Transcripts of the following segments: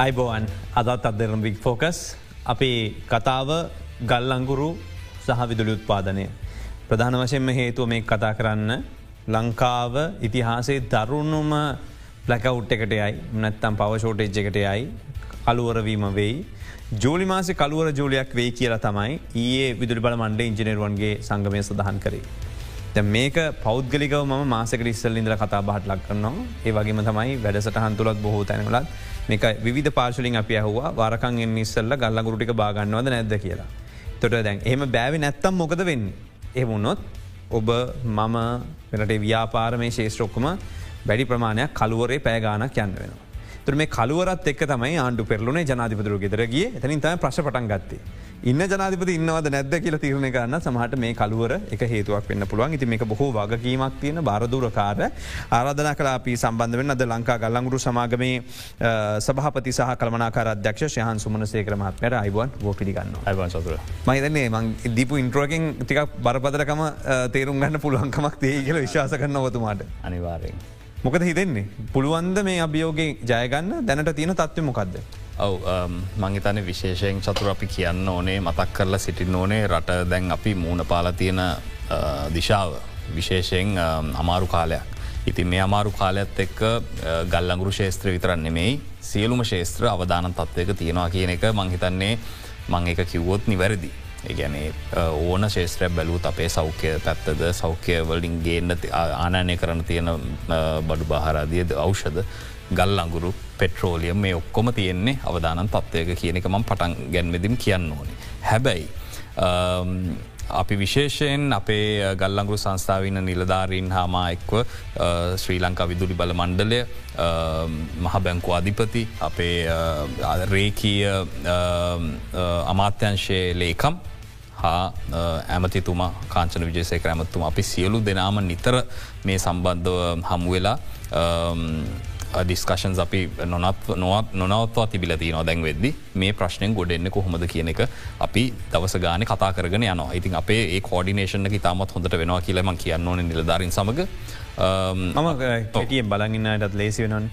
අයිබෝවන් අදත් අදරම් weak focus අපේ කතාව ගල්ලංගුරු සහ විදුලි උත්පාදනය. ප්‍රධාන වශයෙන්ම හේතුව මේ කතා කරන්න ලංකාව ඉතිහාසේ දරුණුම පලකවුට් එකට යයි නැත්තම් පවශෝටේජ් එකට යයි කළුවරවීම වෙයි. ජෝලි මාසි කළුවර ජෝලියක් වෙයි කියලා තමයි ඒ විදුලි බල මණ්ඩ ඉංජිනරුවන්ගේ සංගමය සඳහන් කරේ. මේක පෞද්ගලිකව ම මාසක ඉස්සල් ඉඳල කතා බහට ලක් කරනවා ඒ වගේම තමයි වැඩසට හන්තුලත් බොහෝ තැනවලත් මේක විධ පාශලින් අපි ඇහවා වාරකන් ඉස්සල්ල ගල්ලගුරුටික බාගන්නවද නැද්ද කියලා. තොට දැන් එහම බෑවි නැත්තම් මොකද වෙන්නේ. එහමුණොත් ඔබ මම වෙනට ව්‍යාපාර මේ ශේෂත්‍රොක්කම වැඩි ප්‍රමාණයක් කළුවරේ පෑගානක් යන්න වෙනවා. තුර මේ කළුවරත් එක් තමයි ආණ්ඩු පෙරලුනේ ජනාධිපතුරු ගෙදරගේ එතනින් තම ප්‍රශ් පටන් ගත්තේ. ඉන්න ජනාධිපති ඉන්නවද නැද්ද කියල තිරණ කරන්න සමහට මේ කළුවර එක හේතුවක් වන්න පුළුවන්. ඉති මේ බොහෝ වගකීමක් තියෙන බාරදුරකාර ආරධන කලාපී සම්බන්ධ වෙන් අද ලංකා ගල්ලංගුරු සමාගමේ සභහපති සහ කළමනාකාර අධ්‍යක්ෂ යහන් සුමන සේකරමත්මයට අයිබුවන් ගෝ පිළිගන්න අයිබන් සතුර මහිතන්නේ මං දීපු ඉන්ට්‍රෝකින් ටික බරපදරකම තේරුම් ගන්න පුළුවන්කමක් දේ කියල විශවාස කරන්න ඔතුමාට අනිවාරයෙන්. මොකද හිතෙන්නේ පුළුවන්ද මේ අභියෝගේ ජයගන්න දැනට තියෙන තත්ව මොකක්ද. ඔව මංහිතන විශේෂයෙන් චතුර අපි කියන්න ඕනේ මතක් කරලා සිටින් ඕනේ රට දැන් අපි මූුණ පාල තියෙන දිශාව විශේෂයෙන් අමාරු කාලයක්. ඉතින් මේ අමාරු කාලයක්ත් එක්ක ගල්ලංගුරු ශේත්‍ර විතරන්න නෙමෙයි සියලුම ශේත්‍ර අවධාන තත්වයක තියෙනවා කියන එක මංහිතන්නේ මං එක කිව්වොත් නිවැරදි. ඒගැනේ ඕන ශේත්‍රය බැලූත් අපේ සෞඛ්‍ය පැත්තද සෞඛ්‍ය වලින් ගේන්න ආනයනය කරන තියෙන බඩු බාහරාදියද ෞෂධ ගල් අඟුරු පෙට්‍රෝලියම් මේ ඔක්කොම තියෙන්නේ අවධානන් තත්වයක කියන එක මං පටන් ගැන්වෙදිම් කියන්න ඕනේ. හැබැයි අපි විශේෂයෙන් අපේ ගල්ලංගුරු සංස්ථාවන්න නිලධාරීන් හාමා එක්ව ශ්‍රී ලංකා විදුලි බල මණ්ඩලය මහ බැංකු අධිපති අපේ රේකීය අමාත්‍යංශයේ ලේකම් හා ඇමතිතුමා කාංචන විජේසය කරඇමත්තුම අපි සියලු දෙනාම නිතර මේ සම්බන්ධව හමුවෙලා ඩිස්කශන්ස් අපි නොනත් නොත් නොනවත්වා තිබිලති නො දැන් වෙද්දි. මේ ප්‍රශ්නයෙන් ගොඩෙන්න්න කොහොමද කියන එක අපි දවස ගාන කතා කරගෙන යන ඉතින් අපේ ඒ කෝඩිනේෂන තාමත් හොඳට වෙනවා කියලම කියන්න ඕන නිලධාරින් සමඟ මම පටිය බලගන්නටත් ලේසි වෙනන්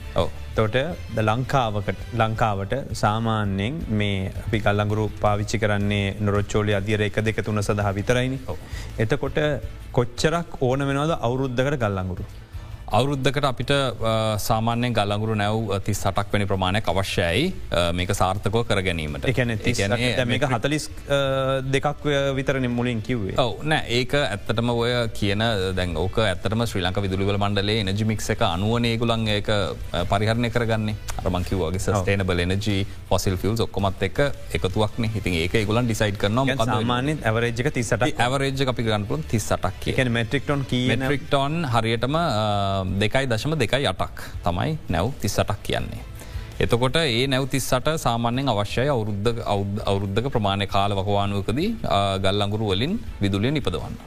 තොට ද ලංකාවකට ලංකාවට සාමාන්‍යයෙන් මේ අපි කල්ලංගුරු පාවිච්චි කරන්නේ නොරොච්චෝලි අධියර එක දෙක තුන සඳහා විතරයිනි. එතකොට කොච්චරක් ඕන වෙනවද අවුරුද්ධකට ගල්ලංගුරු. අවුරුද්ධකට අපිට සාමාන්‍ය ගල්ලඟුරු නැව් ති සටක් වැනි ප්‍රමාණයක් අවශ්‍යයි. මේක සාර්ථකෝ කර ගැනීමට. මේක හතලිස් දෙකක් විතරන මුලින් කිව්වේ. ඔව නෑ ඒක ඇත්තටම ඔය කියන දැන් ඕක ඇත්තම ශ්‍රී ලංක විදුලිවල මණ්ඩලේ නජමික් එක අනුවනේගුලන් ඒක පරිහරණය කරගන්නේ. අරමංකිවගේ ස්ටේනබල එනජ පොසිල් ෆිල්ස් ඔක්කොමත් එක එකතුවක්න. හිති ඒක ගුලන් ඩිසයිඩ් කරන මාන්‍ය ඇවරේජක තිසට ඇවරේජ අපි ගන්පුලන් තිස්සටක් කියන? මෙට්‍රික්ටොන් කිය ටොන් හරියටම දෙකයි දශම දෙකයි අටක් තමයි නැව් තිස්සටක් කියන්නේ. එතකොට ඒ නැවතිස්සට සාමාන්‍යෙන් අවශ්‍යය අවුද්ධ අවුද්ධක ප්‍රමාණය කාල වකවානුවකදී ගල්ලංගුරු වලින් විදුලිය නිපදවන්න.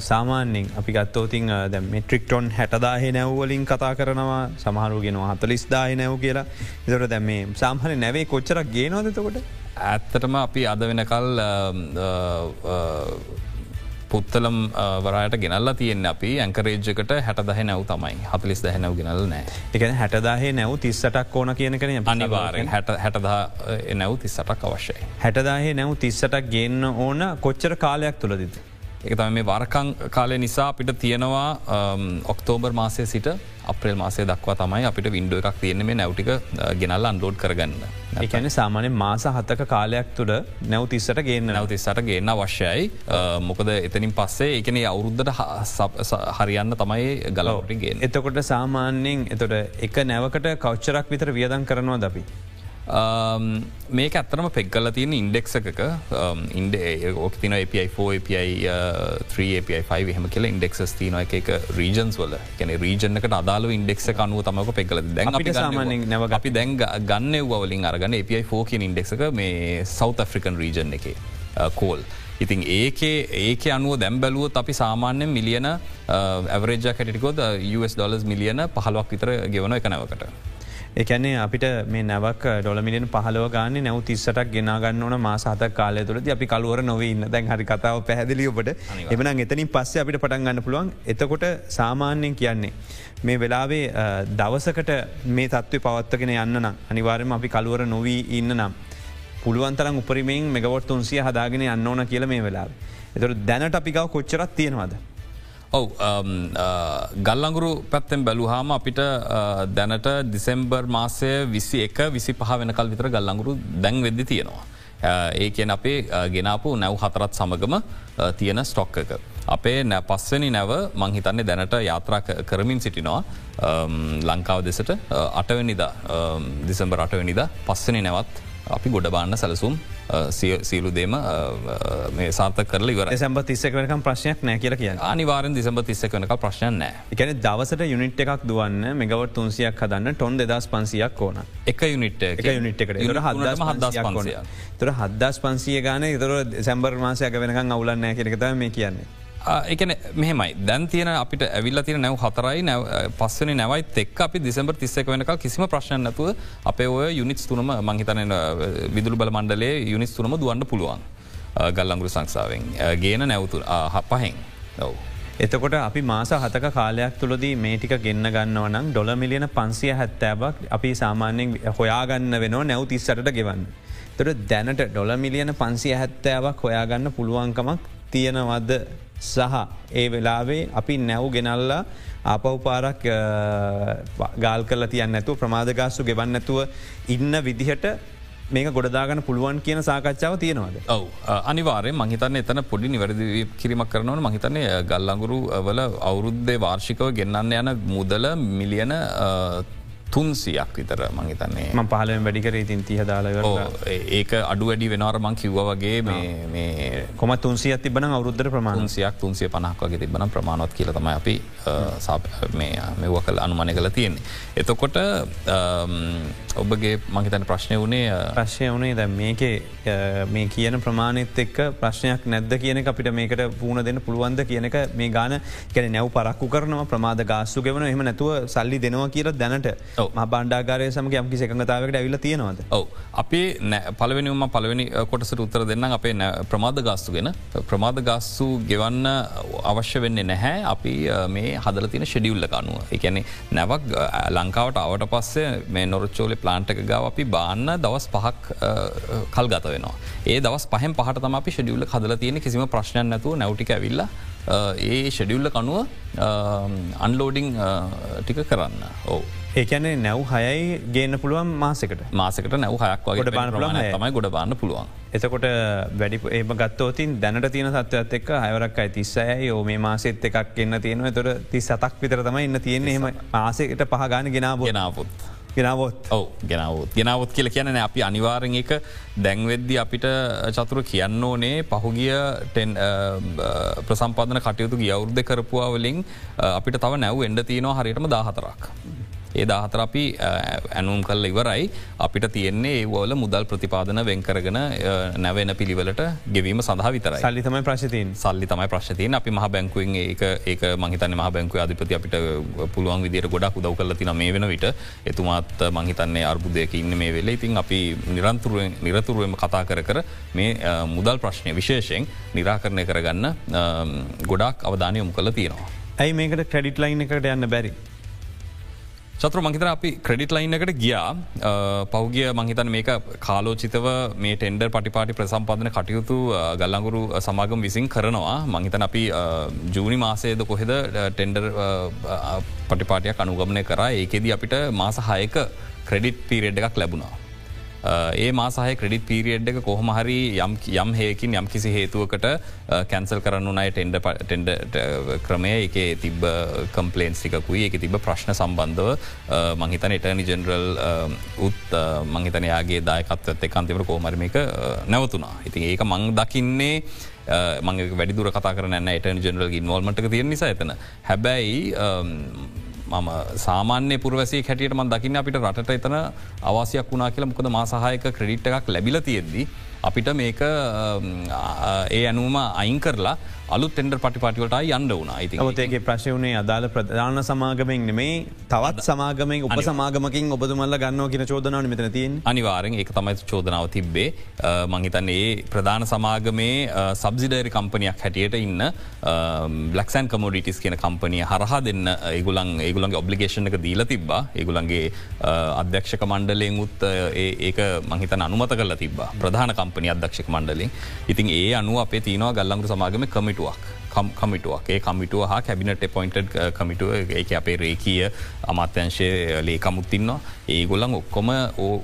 සාමාන්‍යෙන් අපි ගත්තෝතින් දැ මෙට්‍රික්ටොන් හැටදාහ නැව්වලින් කතා කරනවා සමහරුගෙන හතලිස් දාහ නැව් කියලා ඉදට දැම සාහන නැවේ කොච්චරක් ගේනවදතකොට ඇත්තටම අපි අද වෙනකල් පුත්තලම් වරයට ගෙනල්ල තියෙන් අපි ඇංකරේජ්කට හැට දහ නැව් තමයි හතලිස් දහ නැව් ගෙනල් නෑ එක හැටදාහේ නැව් තිස්සටක් ඕන කියන කන අනිවාරෙන් හැට හැටදා නැව් තිස්සටක් අවශ්‍යයි. හැටදාහේ නැව් තිස්සටක් ගන්න ඕන කොච්චර කාලයක් තුළදිද. එක තම මේ වරකං කාලය නිසා අපිට තියෙනවා ඔක්තෝබර් මාසය සිට අප්‍රේල් මාසය දක්වා තමයි අපිට වින්ඩුව එකක් තියෙන මේ නැවටික ගෙනල් අන්ලෝඩ් කරගන්න. එකන සාමානය මාස හත්තක කාලයක් තුළ නැවතිස්සට ගේන්න නැවතිස්සට ගේන්න අවශ්‍යයි මොකද එතනින් පස්සේ එකන අවුරුද්ධට හරියන්න තමයි ගලවටිගේ. එතකොට සාමාන්‍යයෙන් එතොට එක නැවකට කෞච්චරක් විතර වියදන් කරනවා දපි. මේක ඇත්තරම පෙක්ගල තියෙන ඉන්ඩෙක්ස එකක ඉන්ඩ ඕක තින API4 API3 හම කියල ඉන්ඩෙක්ස් තින එක රීජන්ස් වල. කැන රීජනක අදාල ඉන්ඩෙක්ස අනුව තමක පෙක්ගල දැන් අපි සාමානෙන් නැව අපි දැන් ගන්න වලින් අරගන්න API4 කිය ඉන්ඩෙක්ක මේ සෞත ෆ්‍රිකන් රීජන් එක කෝල්. ඉතින් ඒකේ ඒක අනුව දැම් බැලුවොත් අපි සාමාන්‍යෙන් මිලියන ඇවරේජ කටිකොද US ඩොලස් මිලියන පහලක් විතර ගෙවන එක නැවකට. එකැනේ අපිට මේ නැවක් ඩොලමිලියන පහලව ගන්න නැව තිස්සටක් ගෙනගන්න ඕන මාසාත කාලය තුරද අපි කලුවර නොවන්න දැන් හරි කතාව පැහදිලි ඔබට එමන එතනින් පස්සේ අපිට පටන් ගන්න පුළුවන් එතකොට සාමාන්‍යයෙන් කියන්නේ. මේ වෙලාවේ දවසකට මේ තත්ව පවත්වගෙන යන්න අනිවාරම අපි කළුවර නොවී ඉන්න නම්. පුළුවන්තරම් උපරිමෙන් මෙගවොත් තුන්සිය හදාගෙන යන්න ඕන කියල මේ වෙලා. එතට දැනට අපිකාව කොච්චරත් තියෙනවාද. ඔව් ගල්ලංගුරු පැත්තෙන් බැලුහාම අපිට දැනට දිසෙම්බර් මාසය විසි එක විසි පහ වෙනකල් විතර ගල්ලංගුරු දැන් වෙද්දි තියෙනවා. ඒ කියන අපේ ගෙනාපු නැව් හතරත් සමගම තියෙන ස්ටොක්ක එක. අපේ නැ පස්වනි නැව මංහිතන්නේ දැනට යාත්‍රා කරමින් සිටිනවා ලංකාව දෙසට අටවනිදා දිසම්බ රටවනිද පස්සනි නැවත් අපි ගොඩබාන්න සැලසුම් සියලු දේම මේ සාර්ථ කරල ඉවර සැම්බ තිස්සකනකම් ප්‍රශ්නයක් නෑ කියල කිය අනිවාරෙන් දිසම්බ තිස්සකනක ප්‍රශ්න නෑ එකන දවසට යුනිට් එකක් දුවන්න මෙගවට තුන්සියක් හදන්න ටොන් දෙදස් පන්සියක් ඕන. එක යුනිට් එක. යුනිට් එකට. හදස් හදස් පන්සිය තුර හදස් පන්සිය ගාන ඉතුර සැම්බර් මාසයක වෙනකං අවුලන්නෑ කෙනෙකත මේ කියන්නේ. එකන මෙහෙමයි. දැන් තියෙන අපිට ඇවිල්ල තින නැව හතරයි පස්සන නැවයි එක් අපි දිසම්බර් තිස්සක වෙනක කිසිම ප්‍රශ්න නැතුව අපේ ඔය යුනිස් තුනම මංහිතන විදුරු බල මණ්ඩලේ යුනිස් තුනම දුවන්න පුළුවන්. ගල්ලංගුරු සංසාාවෙන් ගේන නැවතු පහෙන්. ඔව්. එතකොට අපි මාස හතක කාලයක් තුළදී මේටික ගෙන්න්න ගන්නව නම් ඩොල මිලියන පන්සිය හැත්තෑවක් අපි සාමාන්‍යෙන් හොයාගන්න වෙනවා නැව් තිස්සට ගෙවන්න. තොට දැනට ඩොල මිලියන පන්සිය හැත්තෑවක් හොයාගන්න පුළුවන්කමක් තියෙනවද? සහ ඒ වෙලාවේ අපි නැව් ගෙනල්ලා ආපව්පාරක් ගාල් කල තියන්න ඇතු ප්‍රමාදගස්සු ගෙවන්න ඇතුව ඉන්න විදිහට මේක ගොඩදාගන පුළුවන් කියන සාකච්ඡාව තියෙනවාද. ඔව අනිවාරය මහිතන්න එතන පොඩි නිවැරදි කිරීමක් කරනවන මහිතන්නේ ගල්ලංගුරු වල අවුරුද්ධ වාර්ෂිකව ගෙන්න්න යන මුදල මිලියන තුන්සියක් විතර මහිතන්නේ ම පහලෙන් වැඩිකර ඉතින් තිහ දාල ඒක අඩු වැඩි වෙනවර මං කිව්ව වගේ මේ කොම තුන්සිය තිබන අවුද්ධ ප්‍රමාණසියක් තුන්සිය පනක් වගේ තිබන ප්‍රමාණොත් කියල තමයි අපි මෙව කල් අනුමනය කළ තියෙන්නේ. එතකොට ඔබගේ මහිතන ප්‍රශ්නය වනේ ප්‍රශ්නය වනේ ද මේකේ මේ කියන ප්‍රමාණත් එක්ක ප්‍රශ්නයක් නැද්ද කියන අපිට මේකට පූුණ දෙන්න පුළුවන්ද කියනක මේ ගාන කැන නැව් පරක්කු කරනවා ප්‍රමාද ගාස්සු ගෙවන එහම නැතුව සල්ලි දෙනවා කියල දැනට බණ්ඩාගරය සමක යම්කි එකඟතාවට ඇවිල තියෙනවද. ඔව. අපි පලවෙනිම පලවෙනි කොටසට උත්තර දෙන්න අපේ ප්‍රමාද ගාස්තු ගෙන. ප්‍රමාද ගස්සු ගෙවන්න අවශ්‍ය වෙන්නේ නැහැ. අපි මේ හදල තින ෂෙඩියුල්ල කනුව එකැනෙ නැවක් ලංකාවට අවට පස්සේ මේ නොරච්චෝලි ප්ලාන්ටක ගාව අපි බාන්න දවස් පහක් කල් ගත වෙනවා. ඒ දවස් පහ පහට තම අපි ෂෙඩියුල්ල හදල තියෙන කිසිම ප්‍රශ්නයක් නැතුව නැවටික ඇවිල්ලා ඒ ෂෙඩියුල්ල කනුව අන්ලෝඩිං ටික කරන්න. ඕ. ඒකැන නැව් හයයි ගේන්න පුළුවන් මාසකට? මාසකට නැව් හයක් වගේ බාන පුලන් තමයි ගොඩ බාන්න පුළුවන්. එතකොට වැඩි ඒම ගත්තෝතින් දැනට තියෙන සත්වයත් එක් අයවරක් අයි තිස්සයි යෝ මේ මාසෙත් එකක් එන්න තියෙනවා. තොර ති සතක් විතර තමයි ඉන්න තියෙන්නේ. එම මාසකට පහගාන ගෙනාව ගෙනාපුත්. ගෙනවොත් ඔව ගෙනවත් ගෙනවත් කියල කියන අපි අනිවාරෙන් එක දැන්වෙද්දි අපිට චතුර කියන්න ඕනේ පහුගිය ප්‍රසම්පාදන කටයුතු ගියවුද්ධ කරපුවාවලින් අපිට තව නැව් එන්ඩ තියෙනවා හරියටම දාහතරක්. ඒ දාහතර අපි ඇනුම් කල්ල ඉවරයි. අපිට තියෙන්නේ ඒවල මුදල් ප්‍රතිපාදන වෙන්කරගෙන නැවෙන පිළිවලට ගෙවීම සඳහ විතර සල්ලි තමයි ප්‍රශ්තින් සල්ලි තමයි ප්‍රශ්තියන් අපි මහ බැංකුවෙන් ඒක ඒක මහිතන මහ බැංකුව අධිපති අපිට පුළුවන් විදිර ගොඩක් උදව් කල තින මේ වෙන විට. එතුමාත් මහිතන්නේ අර්බුදයක ඉන්න මේ වෙල. ඉතින් අපි නිරන්තුරුවෙන් නිරතුරුවම කතා කර කර මේ මුදල් ප්‍රශ්නය විශේෂයෙන් නිරාකරණය කරගන්න ගොඩක් අවධානය යොමු කල තියෙනවා. ඇයි මේකට ක්‍රඩිට් ලයින් එකට යන්න බැරි. චතුර මහිතන අපි ක්‍රඩිට් ලයින් එකට ගියා. පෞගිය මහිතන් මේක කාලෝචිතව මේ ටෙන්ඩර් පටිපාටි ප්‍රසම්පාදන කටයුතු ගල්ලංගුරු සමාගම් විසින් කරනවා. මහිතන අපි ජූනි මාසයද කොහෙද ටෙන්ඩර් පටිපාටයක් අනුගමනය කරා. ඒකෙද අපිට මාස හයක ක්‍රඩිට් පීරෙඩ් එකක් ලැබුණා. ඒ මාසාහ ක්‍රඩිට පීරියඩ් එක කොහොම හරි යම් යම් හයකින් යම් කිසි හේතුවකට කැන්සල් කරන්න නයි ටෙන්ඩ ටෙන්ඩ ක්‍රමය එක තිබ කම්පලේන්ස්ටිකුයි එක තිබ ප්‍රශ්න සම්බන්ධව මහිතන එටනි ජෙනරල් උත් මංහිතනයාගේ දායකත්වත් එකන්තිවර කෝමරම එක නැවතුනා. ඉතින් ඒක මං දකින්නේ මං වැඩිදුර කතා කරන එට ජනරල් ඉන්වල්මට තියෙන නිසා එතන හැබැයි මම සාමාන්‍ය පුරවසේ හැටියට මන් දකින්න අපිට රට එතන අවසයක් වුණනා කියලා. මොකද මාසාහයක ක්‍රඩිට් එකක් ලැබිල තියෙද්දි අපිට මේක ඒ ඇනුම අයින් කරලා අලු ටෙන්ඩර් පටිපටිවලට යන්න වුණා. ඉති ඔතේගේ ප්‍රශය වුණේ අදාළ ප්‍රධාන සමාගමෙන් නෙමේ තවත් සමාගමෙන් උප සමාගමකින් ඔබතුමල්ල ගන්න කියන චෝදනාව මෙතන තියෙන් අනිවාරෙන් එක තමයි චෝදනාව තිබ්බේ. මංහිතන් ඒ ප්‍රධාන සමාගමේ සබ්සිඩරි කම්පනයක් හැටියට ඉන්න බ්ලක්සන් කමෝඩිටිස් කියන කම්පනිය හරහා දෙන්න ඒගුලන් ඒගුලන්ගේ ඔබ්ලිගේෂණ එක දීල තිබ්බා. ඒගුලන්ගේ අධ්‍යක්ෂක මණ්ඩලයෙන් උත් ඒක මහිතන අනුමත කල තිබ ප්‍රධාන කම්පනි අධ්‍යක්ෂක මණ්ඩලින්. ඉතින් ඒ අනුව අපේ තියනවා ගල්ලංගු සමාගම කමිට කමිටුවක් කමිටුවක්. ඒ කමිටුව හා කැබිනට එපොයින්ටඩ් කමිටුව ඒක අපේ රේකීය අමාත්‍යංශය ලේකමුත්තින්නවා ඒගොල්ලන් ඔක්කොම